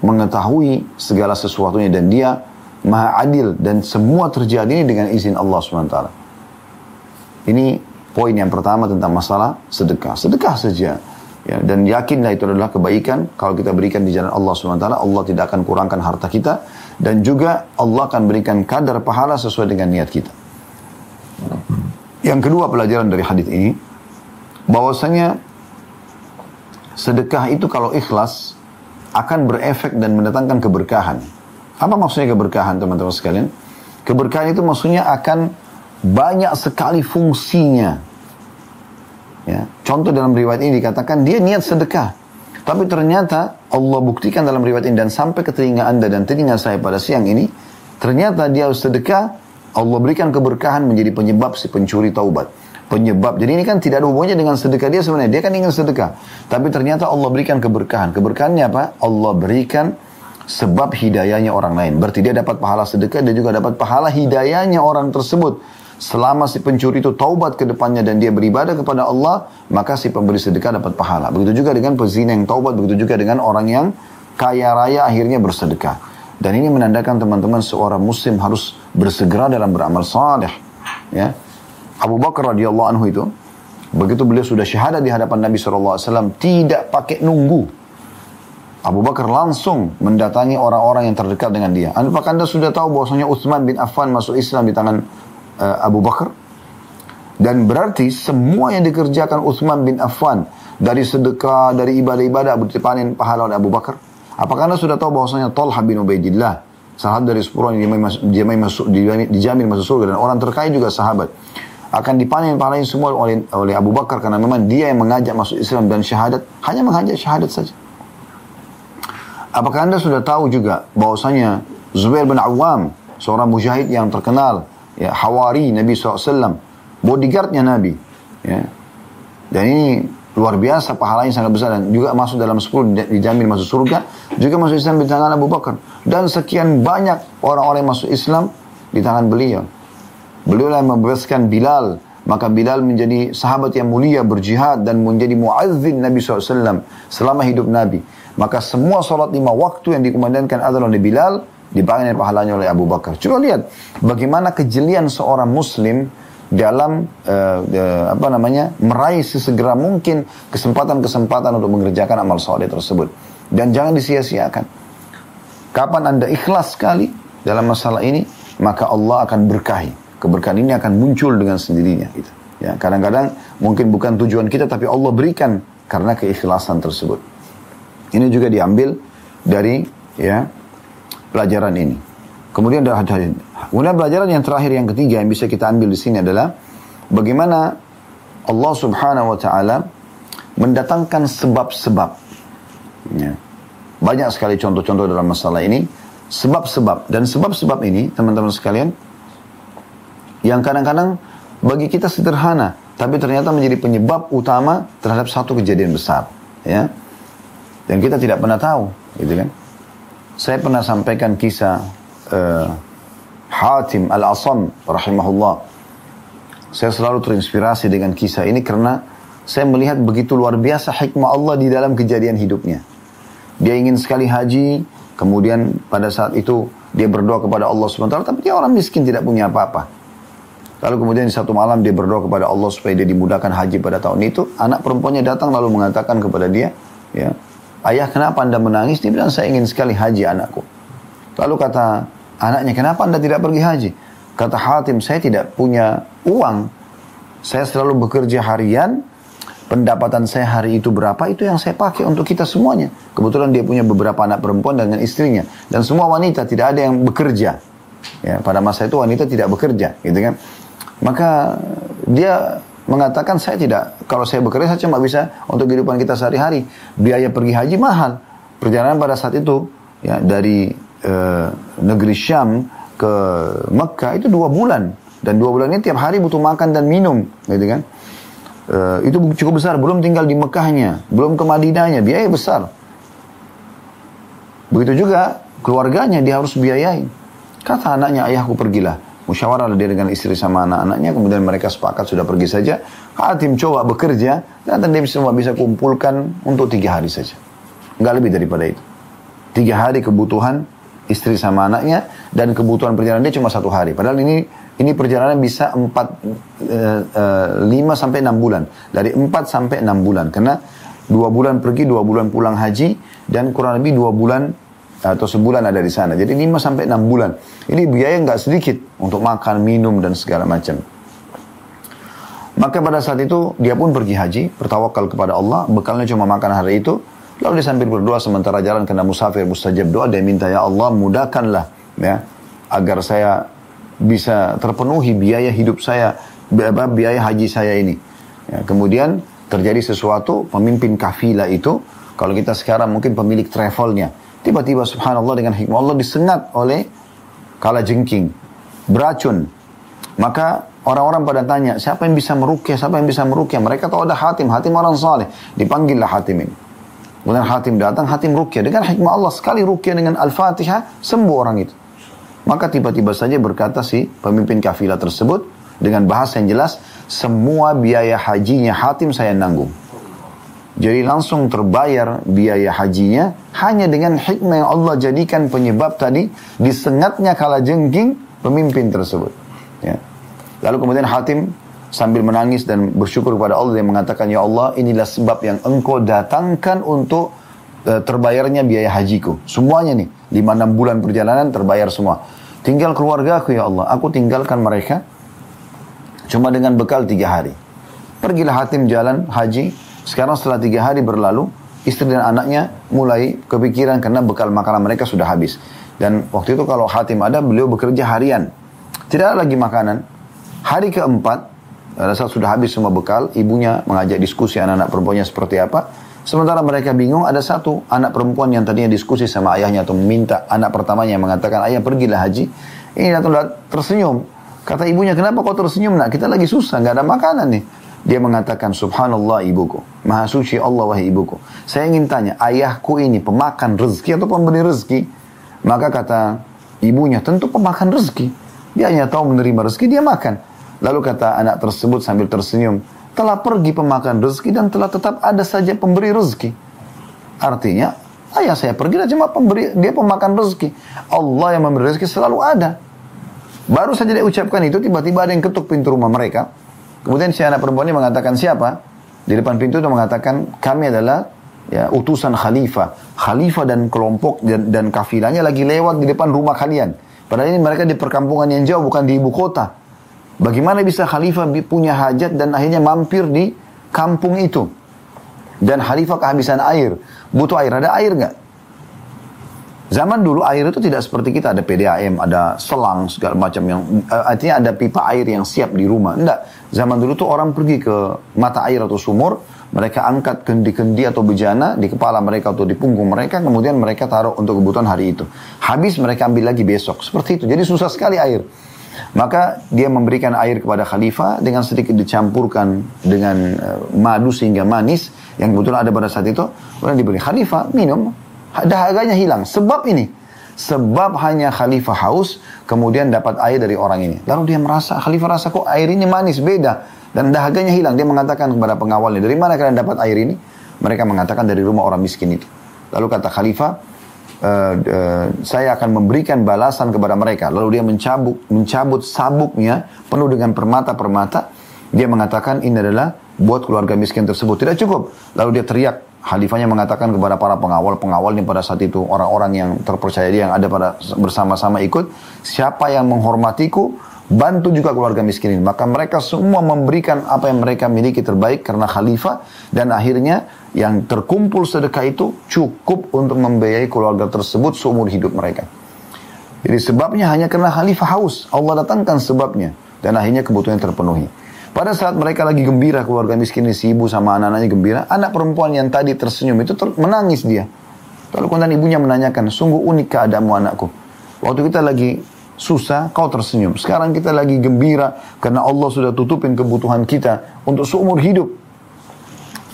mengetahui segala sesuatunya dan dia maha adil dan semua terjadi ini dengan izin Allah SWT. Ini poin yang pertama tentang masalah sedekah. Sedekah saja. Ya, dan yakinlah itu adalah kebaikan kalau kita berikan di jalan Allah SWT. Allah tidak akan kurangkan harta kita. Dan juga Allah akan berikan kadar pahala sesuai dengan niat kita. Yang kedua pelajaran dari hadis ini. bahwasanya sedekah itu kalau ikhlas akan berefek dan mendatangkan keberkahan. Apa maksudnya keberkahan teman-teman sekalian? Keberkahan itu maksudnya akan banyak sekali fungsinya. Ya. Contoh dalam riwayat ini dikatakan dia niat sedekah. Tapi ternyata Allah buktikan dalam riwayat ini dan sampai ke telinga anda dan telinga saya pada siang ini. Ternyata dia sedekah, Allah berikan keberkahan menjadi penyebab si pencuri taubat. Penyebab. Jadi ini kan tidak ada hubungannya dengan sedekah dia sebenarnya. Dia kan ingin sedekah. Tapi ternyata Allah berikan keberkahan. Keberkahannya apa? Allah berikan sebab hidayahnya orang lain. Berarti dia dapat pahala sedekah dan juga dapat pahala hidayahnya orang tersebut. Selama si pencuri itu taubat ke depannya dan dia beribadah kepada Allah, maka si pemberi sedekah dapat pahala. Begitu juga dengan pezina yang taubat, begitu juga dengan orang yang kaya raya akhirnya bersedekah. Dan ini menandakan teman-teman seorang muslim harus bersegera dalam beramal saleh. Ya. Abu Bakar radhiyallahu anhu itu begitu beliau sudah syahadat di hadapan Nabi SAW tidak pakai nunggu Abu Bakar langsung mendatangi orang-orang yang terdekat dengan dia. Apakah anda sudah tahu bahwasanya Utsman bin Affan masuk Islam di tangan uh, Abu Bakar? Dan berarti semua yang dikerjakan Utsman bin Affan dari sedekah, dari ibadah-ibadah dipanen pahala oleh Abu Bakar. Apakah anda sudah tahu bahwasanya Talha bin Ubaidillah sahabat dari sepuluh yang dijamin masuk, dijamin masuk surga dan orang terkaya juga sahabat akan dipanen pahalanya semua oleh, oleh Abu Bakar karena memang dia yang mengajak masuk Islam dan syahadat hanya mengajak syahadat saja. Apakah anda sudah tahu juga bahwasanya Zubair bin Awam, seorang mujahid yang terkenal, ya, hawari Nabi SAW, bodyguardnya Nabi. Ya. Dan ini luar biasa pahalanya sangat besar dan juga masuk dalam 10 dijamin masuk surga, juga masuk Islam di tangan Abu Bakar. Dan sekian banyak orang-orang yang masuk Islam di tangan beliau. Beliau yang membebaskan Bilal, maka Bilal menjadi sahabat yang mulia berjihad dan menjadi muazzin Nabi SAW selama hidup Nabi. Maka semua sholat lima waktu yang dikumandangkan adalah oleh Bilal, dipakai pahalanya oleh Abu Bakar. Coba lihat bagaimana kejelian seorang Muslim dalam uh, uh, apa namanya meraih sesegera mungkin kesempatan-kesempatan untuk mengerjakan amal soleh tersebut dan jangan disia-siakan. Kapan anda ikhlas sekali dalam masalah ini, maka Allah akan berkahi. Keberkahan ini akan muncul dengan sendirinya. Gitu. Ya, kadang-kadang mungkin bukan tujuan kita, tapi Allah berikan karena keikhlasan tersebut. Ini juga diambil dari ya pelajaran ini. Kemudian ada hadis. Kemudian pelajaran yang terakhir yang ketiga yang bisa kita ambil di sini adalah bagaimana Allah Subhanahu wa taala mendatangkan sebab-sebab. Ya. Banyak sekali contoh-contoh dalam masalah ini. Sebab-sebab. Dan sebab-sebab ini, teman-teman sekalian, yang kadang-kadang bagi kita sederhana, tapi ternyata menjadi penyebab utama terhadap satu kejadian besar. Ya, dan kita tidak pernah tahu, gitu kan? Saya pernah sampaikan kisah uh, Hatim Al-Asam rahimahullah. Saya selalu terinspirasi dengan kisah ini karena saya melihat begitu luar biasa hikmah Allah di dalam kejadian hidupnya. Dia ingin sekali haji, kemudian pada saat itu dia berdoa kepada Allah SWT, tapi dia orang miskin tidak punya apa-apa. Lalu kemudian di satu malam dia berdoa kepada Allah supaya dia dimudahkan haji pada tahun itu. Anak perempuannya datang lalu mengatakan kepada dia, ya, Ayah kenapa anda menangis? Dia bilang saya ingin sekali haji anakku. Lalu kata anaknya kenapa anda tidak pergi haji? Kata Hatim saya tidak punya uang. Saya selalu bekerja harian. Pendapatan saya hari itu berapa itu yang saya pakai untuk kita semuanya. Kebetulan dia punya beberapa anak perempuan dengan istrinya. Dan semua wanita tidak ada yang bekerja. Ya, pada masa itu wanita tidak bekerja, gitu kan. Maka dia mengatakan saya tidak, kalau saya bekerja saya cuma bisa untuk kehidupan kita sehari-hari. Biaya pergi haji mahal. Perjalanan pada saat itu ya dari uh, negeri Syam ke Mekah itu dua bulan dan dua bulan ini tiap hari butuh makan dan minum, gitu kan? Uh, itu cukup besar. Belum tinggal di Mekahnya, belum ke Madinahnya, biaya besar. Begitu juga keluarganya dia harus biayain. Kata anaknya, ayahku pergilah musyawarah dia dengan istri sama anak-anaknya, kemudian mereka sepakat sudah pergi saja. Hatim coba bekerja, dan dia semua bisa kumpulkan untuk tiga hari saja. Nggak lebih daripada itu. Tiga hari kebutuhan istri sama anaknya, dan kebutuhan perjalanan dia cuma satu hari. Padahal ini ini perjalanan bisa empat, eh, eh, lima sampai enam bulan. Dari empat sampai enam bulan. Karena dua bulan pergi, dua bulan pulang haji, dan kurang lebih dua bulan atau sebulan ada di sana. Jadi 5 sampai 6 bulan. Ini biaya nggak sedikit untuk makan, minum dan segala macam. Maka pada saat itu dia pun pergi haji, bertawakal kepada Allah, bekalnya cuma makan hari itu. Lalu dia sambil berdoa sementara jalan kena musafir mustajab doa dia minta ya Allah mudahkanlah ya agar saya bisa terpenuhi biaya hidup saya biaya haji saya ini. Ya, kemudian terjadi sesuatu pemimpin kafilah itu kalau kita sekarang mungkin pemilik travelnya Tiba-tiba subhanallah dengan hikmah Allah disengat oleh kala jengking, beracun. Maka orang-orang pada tanya, siapa yang bisa merukyah, siapa yang bisa merukyah? Mereka tahu ada Hatim, Hatim orang saleh. Dipanggillah Hatim ini. Kemudian Hatim datang, Hatim rukyah. Dengan hikmah Allah, sekali rukyah dengan Al-Fatihah, sembuh orang itu. Maka tiba-tiba saja berkata si pemimpin kafilah tersebut, dengan bahasa yang jelas, semua biaya hajinya Hatim saya nanggung. Jadi langsung terbayar biaya hajinya hanya dengan hikmah yang Allah jadikan penyebab tadi disengatnya kala jengking pemimpin tersebut. Ya. Lalu kemudian Hatim sambil menangis dan bersyukur kepada Allah yang mengatakan ya Allah inilah sebab yang engkau datangkan untuk uh, terbayarnya biaya hajiku. Semuanya nih, 5-6 bulan perjalanan terbayar semua. Tinggal keluarga aku ya Allah, aku tinggalkan mereka cuma dengan bekal tiga hari. Pergilah Hatim jalan haji, sekarang setelah tiga hari berlalu, istri dan anaknya mulai kepikiran karena bekal makanan mereka sudah habis. Dan waktu itu kalau Hatim ada, beliau bekerja harian. Tidak ada lagi makanan. Hari keempat, pada saat sudah habis semua bekal, ibunya mengajak diskusi anak-anak perempuannya seperti apa. Sementara mereka bingung, ada satu anak perempuan yang tadinya diskusi sama ayahnya atau meminta anak pertamanya yang mengatakan, ayah pergilah haji. Ini datang tersenyum. Kata ibunya, kenapa kau tersenyum nak? Kita lagi susah, nggak ada makanan nih. Dia mengatakan, Subhanallah ibuku. Maha suci Allah wahai ibuku. Saya ingin tanya, ayahku ini pemakan rezeki atau pemberi rezeki? Maka kata ibunya, tentu pemakan rezeki. Dia hanya tahu menerima rezeki, dia makan. Lalu kata anak tersebut sambil tersenyum, telah pergi pemakan rezeki dan telah tetap ada saja pemberi rezeki. Artinya, ayah saya pergi dan cuma pemberi, dia pemakan rezeki. Allah yang memberi rezeki selalu ada. Baru saja dia ucapkan itu, tiba-tiba ada yang ketuk pintu rumah mereka. Kemudian si anak perempuan ini mengatakan siapa? Di depan pintu itu mengatakan kami adalah ya utusan khalifah. Khalifah dan kelompok dan, dan kafilahnya lagi lewat di depan rumah kalian. Padahal ini mereka di perkampungan yang jauh bukan di ibu kota. Bagaimana bisa khalifah punya hajat dan akhirnya mampir di kampung itu? Dan khalifah kehabisan air. Butuh air. Ada air nggak? Zaman dulu air itu tidak seperti kita ada PDAM, ada selang segala macam yang uh, artinya ada pipa air yang siap di rumah. Enggak. Zaman dulu tuh orang pergi ke mata air atau sumur, mereka angkat kendi-kendi atau bejana di kepala mereka atau di punggung mereka, kemudian mereka taruh untuk kebutuhan hari itu. Habis mereka ambil lagi besok. Seperti itu. Jadi susah sekali air. Maka dia memberikan air kepada khalifah dengan sedikit dicampurkan dengan uh, madu sehingga manis yang kebetulan ada pada saat itu. Kemudian diberi khalifah minum dahaganya hilang. Sebab ini. Sebab hanya khalifah haus, kemudian dapat air dari orang ini. Lalu dia merasa, khalifah rasa kok air ini manis, beda. Dan dahaganya hilang. Dia mengatakan kepada pengawalnya, dari mana kalian dapat air ini? Mereka mengatakan dari rumah orang miskin itu. Lalu kata khalifah, e, e, saya akan memberikan balasan kepada mereka. Lalu dia mencabut, mencabut sabuknya penuh dengan permata-permata. Dia mengatakan ini adalah buat keluarga miskin tersebut. Tidak cukup. Lalu dia teriak, Khalifahnya mengatakan kepada para pengawal-pengawal yang pada saat itu orang-orang yang terpercaya dia yang ada pada bersama-sama ikut, siapa yang menghormatiku, bantu juga keluarga miskin ini. Maka mereka semua memberikan apa yang mereka miliki terbaik karena khalifah dan akhirnya yang terkumpul sedekah itu cukup untuk membiayai keluarga tersebut seumur hidup mereka. Jadi sebabnya hanya karena khalifah haus. Allah datangkan sebabnya dan akhirnya kebutuhan terpenuhi. Pada saat mereka lagi gembira keluarga miskin ini si ibu sama anak-anaknya gembira, anak perempuan yang tadi tersenyum itu ter menangis dia. Lalu kemudian ibunya menanyakan, sungguh unik keadaanmu anakku. Waktu kita lagi susah, kau tersenyum. Sekarang kita lagi gembira karena Allah sudah tutupin kebutuhan kita untuk seumur hidup.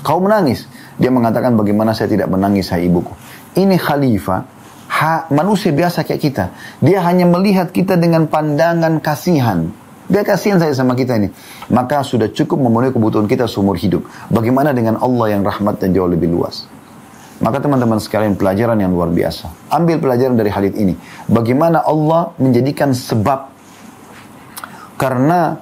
Kau menangis. Dia mengatakan bagaimana saya tidak menangis hai ibuku. Ini khalifah, ha, manusia biasa kayak kita. Dia hanya melihat kita dengan pandangan kasihan. Dia kasihan saya sama kita ini. Maka sudah cukup memenuhi kebutuhan kita seumur hidup. Bagaimana dengan Allah yang rahmat dan jauh lebih luas? Maka teman-teman sekalian pelajaran yang luar biasa. Ambil pelajaran dari hadis ini. Bagaimana Allah menjadikan sebab karena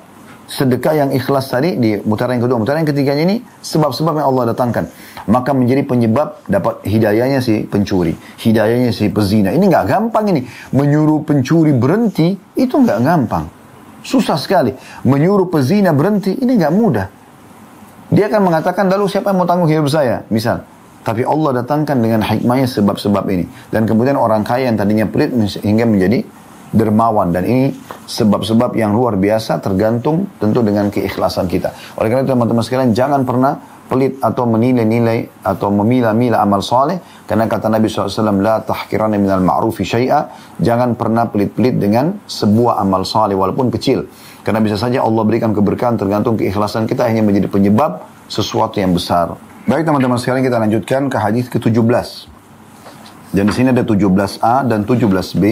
sedekah yang ikhlas tadi di mutaran yang kedua, mutaran yang ketiganya ini sebab-sebab yang Allah datangkan. Maka menjadi penyebab dapat hidayahnya si pencuri, hidayahnya si pezina. Ini nggak gampang ini. Menyuruh pencuri berhenti itu nggak gampang. Susah sekali. Menyuruh pezina berhenti ini nggak mudah. Dia akan mengatakan lalu siapa yang mau tanggung hidup saya? Misal. Tapi Allah datangkan dengan hikmahnya sebab-sebab ini. Dan kemudian orang kaya yang tadinya pelit hingga menjadi dermawan dan ini sebab-sebab yang luar biasa tergantung tentu dengan keikhlasan kita. Oleh karena itu teman-teman sekalian jangan pernah pelit atau menilai-nilai atau memilah-milah amal soleh. Karena kata Nabi SAW la tahkirana minal ma'rufi syai'a. Jangan pernah pelit-pelit dengan sebuah amal soleh walaupun kecil. Karena bisa saja Allah berikan keberkahan tergantung keikhlasan kita hanya menjadi penyebab sesuatu yang besar. Baik teman-teman sekalian kita lanjutkan ke hadis ke-17 dan di sini ada 17a dan 17b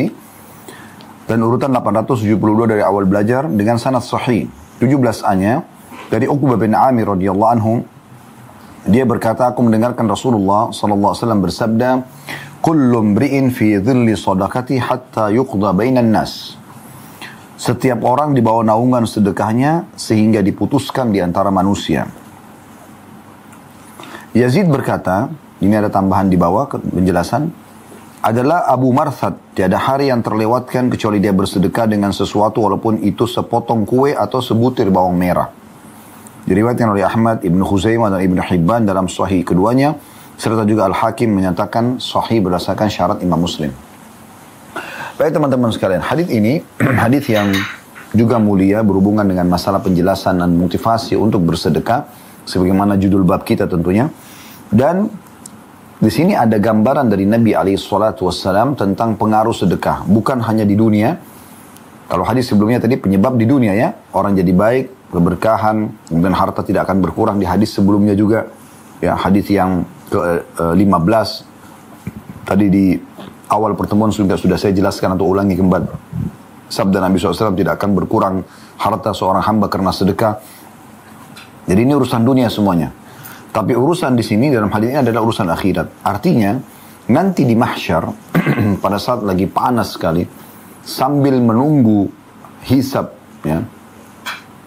dan urutan 872 dari awal belajar dengan sanad sahih. 17A-nya dari Uqbah bin Amir radhiyallahu anhu dia berkata aku mendengarkan Rasulullah sallallahu alaihi wasallam bersabda kullu mri'in fi dhilli sadaqati hatta yuqda bainan nas setiap orang di bawah naungan sedekahnya sehingga diputuskan di antara manusia Yazid berkata ini ada tambahan di bawah penjelasan adalah Abu Marthad. Tiada hari yang terlewatkan kecuali dia bersedekah dengan sesuatu walaupun itu sepotong kue atau sebutir bawang merah. Diriwayatkan oleh Ahmad, Ibnu Khuzaimah dan Ibnu Hibban dalam sahih keduanya. Serta juga Al-Hakim menyatakan sahih berdasarkan syarat Imam Muslim. Baik teman-teman sekalian, hadis ini hadis yang juga mulia berhubungan dengan masalah penjelasan dan motivasi untuk bersedekah sebagaimana judul bab kita tentunya. Dan di sini ada gambaran dari Nabi SAW tentang pengaruh sedekah. Bukan hanya di dunia. Kalau hadis sebelumnya tadi penyebab di dunia ya. Orang jadi baik, keberkahan, kemudian harta tidak akan berkurang. Di hadis sebelumnya juga. Ya, hadis yang ke-15. Eh, tadi di awal pertemuan sudah, sudah saya jelaskan atau ulangi kembali. Sabda Nabi SAW tidak akan berkurang harta seorang hamba karena sedekah. Jadi ini urusan dunia semuanya. Tapi urusan di sini dalam hal ini adalah urusan akhirat. Artinya nanti di mahsyar pada saat lagi panas sekali sambil menunggu hisab ya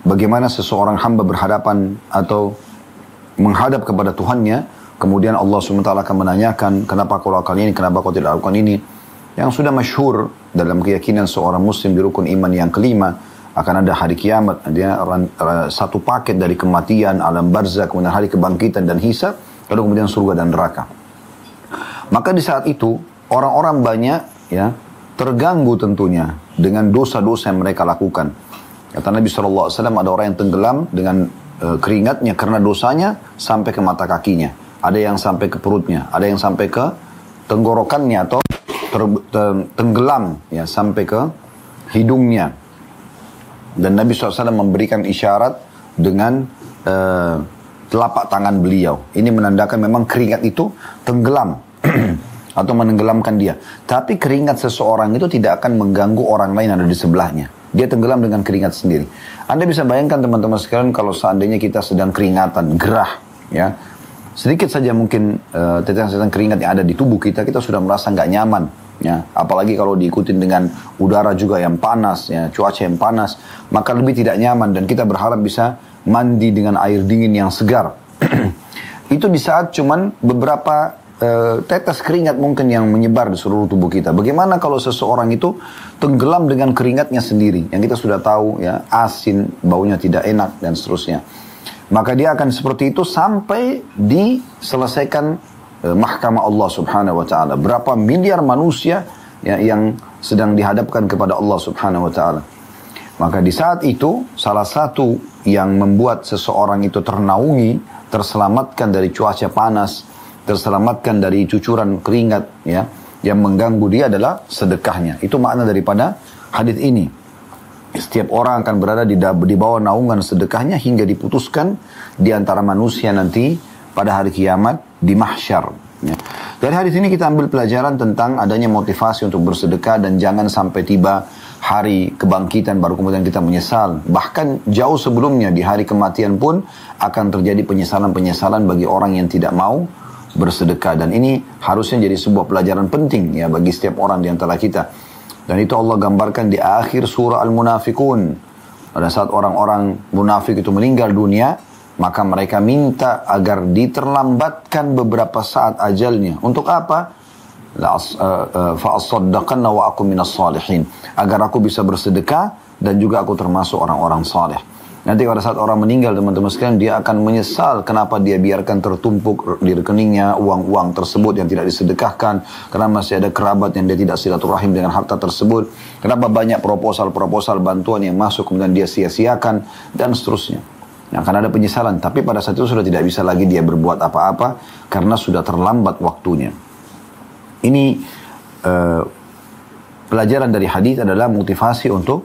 bagaimana seseorang hamba berhadapan atau menghadap kepada Tuhannya kemudian Allah SWT akan menanyakan kenapa kau lakukan ini kenapa kau tidak lakukan ini yang sudah masyhur dalam keyakinan seorang muslim di rukun iman yang kelima akan ada hari kiamat, dia satu paket dari kematian, alam barzah, kemudian hari kebangkitan dan hisab, lalu kemudian surga dan neraka. Maka di saat itu orang-orang banyak ya terganggu tentunya dengan dosa-dosa yang mereka lakukan. Kata Nabi SAW ada orang yang tenggelam dengan e, keringatnya karena dosanya sampai ke mata kakinya. Ada yang sampai ke perutnya, ada yang sampai ke tenggorokannya atau ter, ter, tenggelam ya sampai ke hidungnya dan Nabi SAW memberikan isyarat dengan uh, telapak tangan beliau. Ini menandakan memang keringat itu tenggelam atau menenggelamkan dia. Tapi keringat seseorang itu tidak akan mengganggu orang lain yang ada di sebelahnya. Dia tenggelam dengan keringat sendiri. Anda bisa bayangkan teman-teman sekalian kalau seandainya kita sedang keringatan, gerah, ya. Sedikit saja mungkin uh, tetesan-tetesan keringat yang ada di tubuh kita, kita sudah merasa nggak nyaman ya. Apalagi kalau diikutin dengan udara juga yang panas ya cuaca yang panas maka lebih tidak nyaman dan kita berharap bisa mandi dengan air dingin yang segar. Itu di saat cuman beberapa tetes keringat mungkin yang menyebar di seluruh tubuh kita bagaimana kalau seseorang itu tenggelam dengan keringatnya sendiri yang kita sudah tahu ya asin baunya tidak enak dan seterusnya maka dia akan seperti itu sampai diselesaikan Eh, mahkamah Allah Subhanahu wa taala. Berapa miliar manusia ya, yang sedang dihadapkan kepada Allah Subhanahu wa taala. Maka di saat itu salah satu yang membuat seseorang itu ternaungi, terselamatkan dari cuaca panas, terselamatkan dari cucuran keringat ya yang mengganggu dia adalah sedekahnya. Itu makna daripada hadis ini. Setiap orang akan berada di, di bawah naungan sedekahnya hingga diputuskan di antara manusia nanti pada hari kiamat di mahsyar. Ya. Dari hadis ini kita ambil pelajaran tentang adanya motivasi untuk bersedekah dan jangan sampai tiba hari kebangkitan baru kemudian kita menyesal. Bahkan jauh sebelumnya di hari kematian pun akan terjadi penyesalan-penyesalan bagi orang yang tidak mau bersedekah. Dan ini harusnya jadi sebuah pelajaran penting ya bagi setiap orang di antara kita. Dan itu Allah gambarkan di akhir surah Al-Munafikun. Pada saat orang-orang munafik itu meninggal dunia, maka mereka minta agar diterlambatkan beberapa saat ajalnya. Untuk apa? fa'asaddaqanna wa aku minas salihin. Agar aku bisa bersedekah dan juga aku termasuk orang-orang saleh. Nanti pada saat orang meninggal teman-teman sekalian dia akan menyesal kenapa dia biarkan tertumpuk di rekeningnya uang-uang tersebut yang tidak disedekahkan karena masih ada kerabat yang dia tidak silaturahim dengan harta tersebut. Kenapa banyak proposal-proposal bantuan yang masuk kemudian dia sia-siakan dan seterusnya. Yang akan ada penyesalan tapi pada saat itu sudah tidak bisa lagi dia berbuat apa-apa karena sudah terlambat waktunya. Ini uh, pelajaran dari hadis adalah motivasi untuk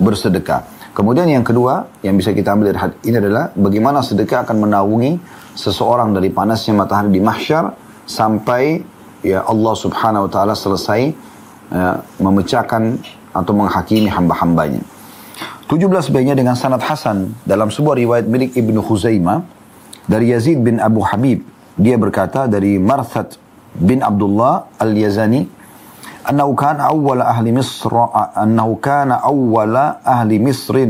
bersedekah. Kemudian yang kedua yang bisa kita ambil dari hadis ini adalah bagaimana sedekah akan menaungi seseorang dari panasnya matahari di mahsyar sampai ya Allah Subhanahu wa taala selesai uh, memecahkan atau menghakimi hamba-hambanya. 17 bayinya dengan sanad Hasan dalam sebuah riwayat milik Ibnu Khuzaimah dari Yazid bin Abu Habib dia berkata dari Marthat bin Abdullah al-Yazani أنه كان أول أهل مصر أنه كان أول أهل مصر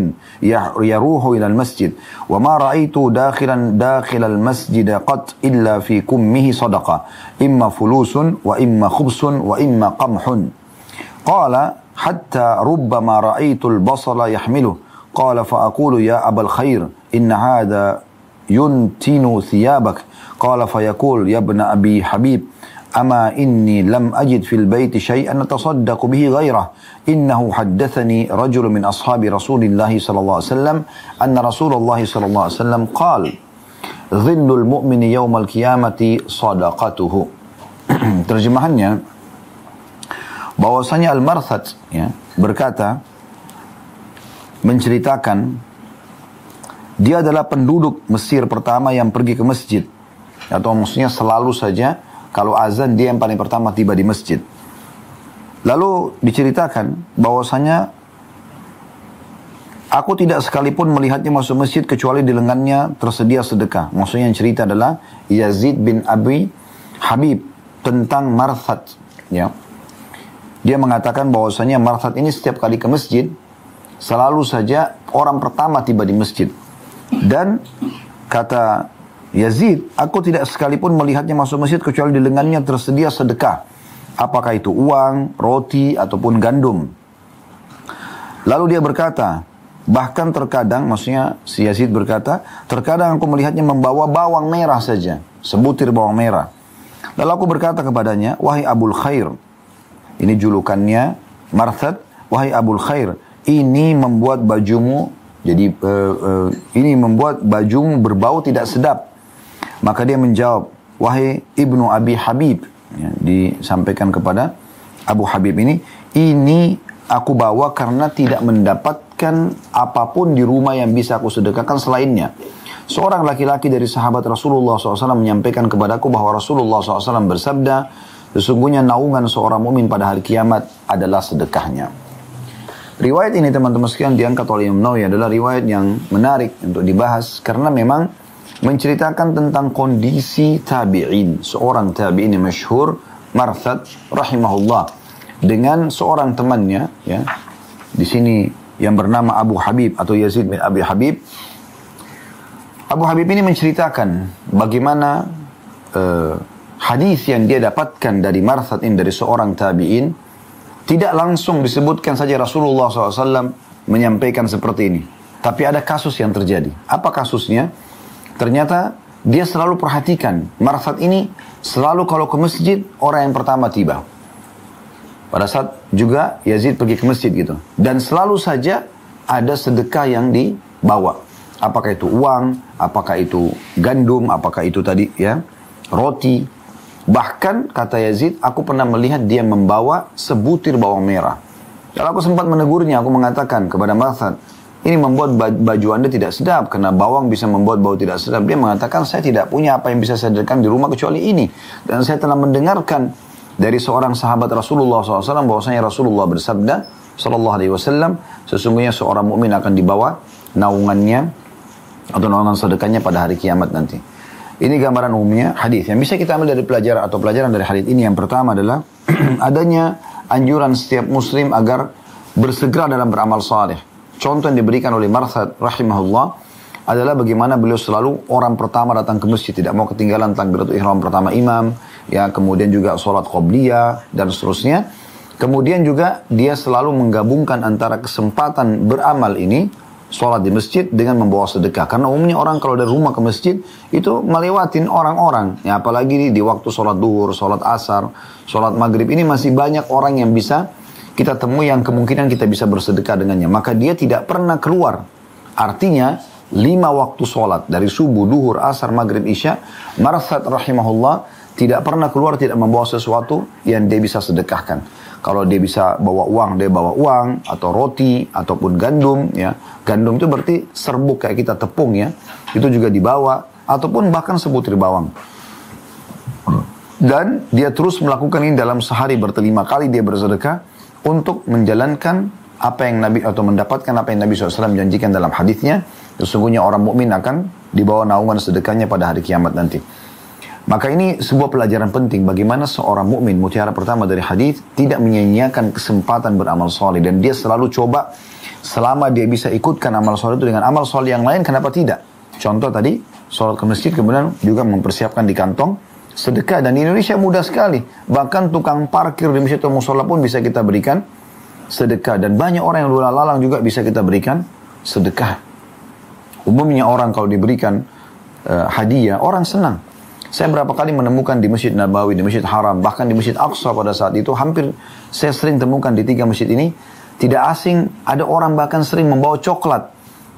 يروح إلى المسجد. وما رأيت داخلا داخل المسجد قط إلا في كمه صدقة. إما فلوس وإما خبز وإما قمح. قال حتى ربما رأيت البصل يحمله. قال فأقول يا أبا الخير إن هذا ينتن ثيابك. قال فيقول يا ابن أبي حبيب أما إني لم أجد في البيت شيئا أتصدق به غيره إنه حدثني رجل من أصحاب رسول الله صلى الله عليه وسلم أن رسول الله صلى الله عليه وسلم قال ظل المؤمن يوم القيامة صدقته terjemahannya bahwasanya Al-Marthad ya, berkata menceritakan dia adalah penduduk Mesir pertama yang pergi ke masjid atau maksudnya selalu saja kalau azan dia yang paling pertama tiba di masjid. Lalu diceritakan bahwasanya aku tidak sekalipun melihatnya masuk masjid kecuali di lengannya tersedia sedekah. Maksudnya yang cerita adalah Yazid bin Abi Habib tentang Marthad. Ya. Dia mengatakan bahwasanya Marthad ini setiap kali ke masjid selalu saja orang pertama tiba di masjid. Dan kata Yazid, aku tidak sekalipun melihatnya masuk masjid kecuali di lengannya tersedia sedekah. Apakah itu uang, roti, ataupun gandum. Lalu dia berkata, bahkan terkadang, maksudnya si Yazid berkata, terkadang aku melihatnya membawa bawang merah saja, sebutir bawang merah. Lalu aku berkata kepadanya, wahai Abul Khair, ini julukannya Marthad, wahai Abul Khair, ini membuat bajumu jadi uh, uh, ini membuat bajumu berbau tidak sedap. Maka dia menjawab, wahai ibnu Abi Habib, ya, disampaikan kepada Abu Habib ini, ini aku bawa karena tidak mendapatkan apa pun di rumah yang bisa aku sedekahkan selainnya. Seorang laki-laki dari sahabat Rasulullah SAW menyampaikan kepadaku bahwa Rasulullah SAW bersabda, sesungguhnya naungan seorang mumin pada hari kiamat adalah sedekahnya. Riwayat ini teman-teman sekalian diangkat oleh Imam Nawawi adalah riwayat yang menarik untuk dibahas karena memang menceritakan tentang kondisi tabi'in. Seorang tabi'in yang masyhur, Marthad rahimahullah. Dengan seorang temannya, ya, di sini yang bernama Abu Habib atau Yazid bin Abi Habib. Abu Habib ini menceritakan bagaimana uh, hadis yang dia dapatkan dari Marthad ini dari seorang tabi'in tidak langsung disebutkan saja Rasulullah SAW menyampaikan seperti ini. Tapi ada kasus yang terjadi. Apa kasusnya? Ternyata dia selalu perhatikan. Marfat ini selalu kalau ke masjid orang yang pertama tiba. Pada saat juga Yazid pergi ke masjid gitu. Dan selalu saja ada sedekah yang dibawa. apakah itu uang, apakah itu gandum, apakah itu tadi ya roti. Bahkan kata Yazid, aku pernah melihat dia membawa sebutir bawang merah. Kalau aku sempat menegurnya, aku mengatakan kepada Marsad, ini membuat baju anda tidak sedap karena bawang bisa membuat bau tidak sedap. Dia mengatakan saya tidak punya apa yang bisa saya di rumah kecuali ini. Dan saya telah mendengarkan dari seorang sahabat Rasulullah SAW bahwasanya Rasulullah bersabda Sallallahu Alaihi Wasallam sesungguhnya seorang mukmin akan dibawa naungannya atau naungan sedekahnya pada hari kiamat nanti. Ini gambaran umumnya hadis. Yang bisa kita ambil dari pelajaran atau pelajaran dari hadis ini yang pertama adalah adanya anjuran setiap muslim agar bersegera dalam beramal saleh. Contoh yang diberikan oleh Marsad rahimahullah adalah bagaimana beliau selalu orang pertama datang ke masjid tidak mau ketinggalan takbiratul ihram pertama imam ya kemudian juga sholat qobliyah dan seterusnya. Kemudian juga dia selalu menggabungkan antara kesempatan beramal ini sholat di masjid dengan membawa sedekah. Karena umumnya orang kalau dari rumah ke masjid itu melewatin orang-orang. Ya apalagi di, waktu sholat duhur sholat asar sholat maghrib ini masih banyak orang yang bisa kita temui yang kemungkinan kita bisa bersedekah dengannya. Maka dia tidak pernah keluar. Artinya, lima waktu sholat dari subuh, duhur, asar, maghrib, isya, Marsad rahimahullah tidak pernah keluar tidak membawa sesuatu yang dia bisa sedekahkan. Kalau dia bisa bawa uang, dia bawa uang atau roti ataupun gandum ya. Gandum itu berarti serbuk kayak kita tepung ya. Itu juga dibawa ataupun bahkan sebutir bawang. Dan dia terus melakukan ini dalam sehari berterima kali dia bersedekah untuk menjalankan apa yang Nabi atau mendapatkan apa yang Nabi SAW janjikan dalam hadisnya sesungguhnya orang mukmin akan dibawa naungan sedekahnya pada hari kiamat nanti. Maka ini sebuah pelajaran penting bagaimana seorang mukmin mutiara pertama dari hadis tidak menyia-nyiakan kesempatan beramal soleh dan dia selalu coba selama dia bisa ikutkan amal soleh itu dengan amal soleh yang lain kenapa tidak? Contoh tadi sholat ke masjid kemudian juga mempersiapkan di kantong sedekah dan di Indonesia mudah sekali. Bahkan tukang parkir di masjid atau musola pun bisa kita berikan sedekah dan banyak orang yang luar lalang juga bisa kita berikan sedekah. Umumnya orang kalau diberikan uh, hadiah orang senang. Saya berapa kali menemukan di Masjid Nabawi, di Masjid Haram, bahkan di Masjid Aqsa pada saat itu hampir saya sering temukan di tiga masjid ini tidak asing ada orang bahkan sering membawa coklat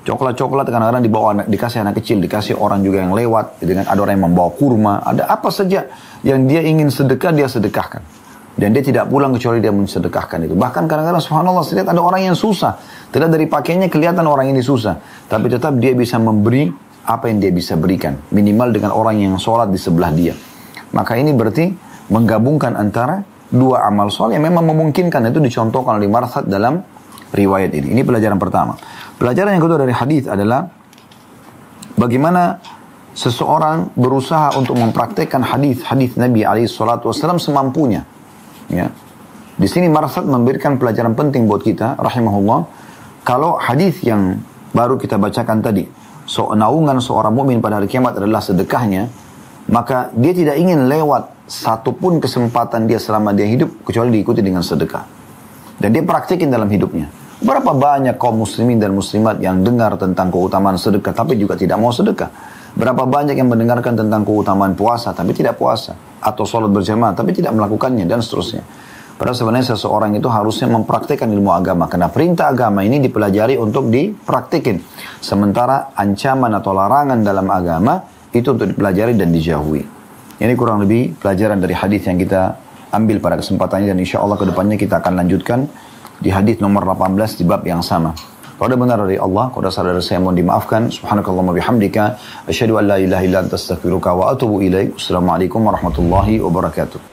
Coklat-coklat kadang-kadang dibawa anak, dikasih anak kecil, dikasih orang juga yang lewat, dengan ada orang yang membawa kurma, ada apa saja yang dia ingin sedekah dia sedekahkan. Dan dia tidak pulang kecuali dia mensedekahkan itu. Bahkan kadang-kadang subhanallah lihat ada orang yang susah. Tidak dari pakainya kelihatan orang ini susah. Tapi tetap dia bisa memberi apa yang dia bisa berikan. Minimal dengan orang yang sholat di sebelah dia. Maka ini berarti menggabungkan antara dua amal soleh yang memang memungkinkan itu dicontohkan oleh Marsad dalam riwayat ini. Ini pelajaran pertama. Pelajaran yang kedua dari hadis adalah bagaimana seseorang berusaha untuk mempraktekkan hadis-hadis Nabi alaihi salatu wasallam semampunya. Ya. Di sini Marsad memberikan pelajaran penting buat kita rahimahullah kalau hadis yang baru kita bacakan tadi so, naungan seorang mukmin pada hari kiamat adalah sedekahnya maka dia tidak ingin lewat satupun kesempatan dia selama dia hidup kecuali diikuti dengan sedekah dan dia praktikin dalam hidupnya Berapa banyak kaum muslimin dan muslimat yang dengar tentang keutamaan sedekah tapi juga tidak mau sedekah. Berapa banyak yang mendengarkan tentang keutamaan puasa tapi tidak puasa. Atau sholat berjamaah tapi tidak melakukannya dan seterusnya. Padahal sebenarnya seseorang itu harusnya mempraktikkan ilmu agama. Karena perintah agama ini dipelajari untuk dipraktikin. Sementara ancaman atau larangan dalam agama itu untuk dipelajari dan dijauhi. Ini kurang lebih pelajaran dari hadis yang kita ambil pada kesempatan ini dan insya Allah ke depannya kita akan lanjutkan di hadis nomor 18 di bab yang sama. Kalau ada benar dari Allah, kalau ada salah dari saya mohon dimaafkan. Subhanakallahumma bihamdika. Asyhadu an la ilaha illa anta astaghfiruka wa atubu ilaik. Assalamualaikum warahmatullahi wabarakatuh.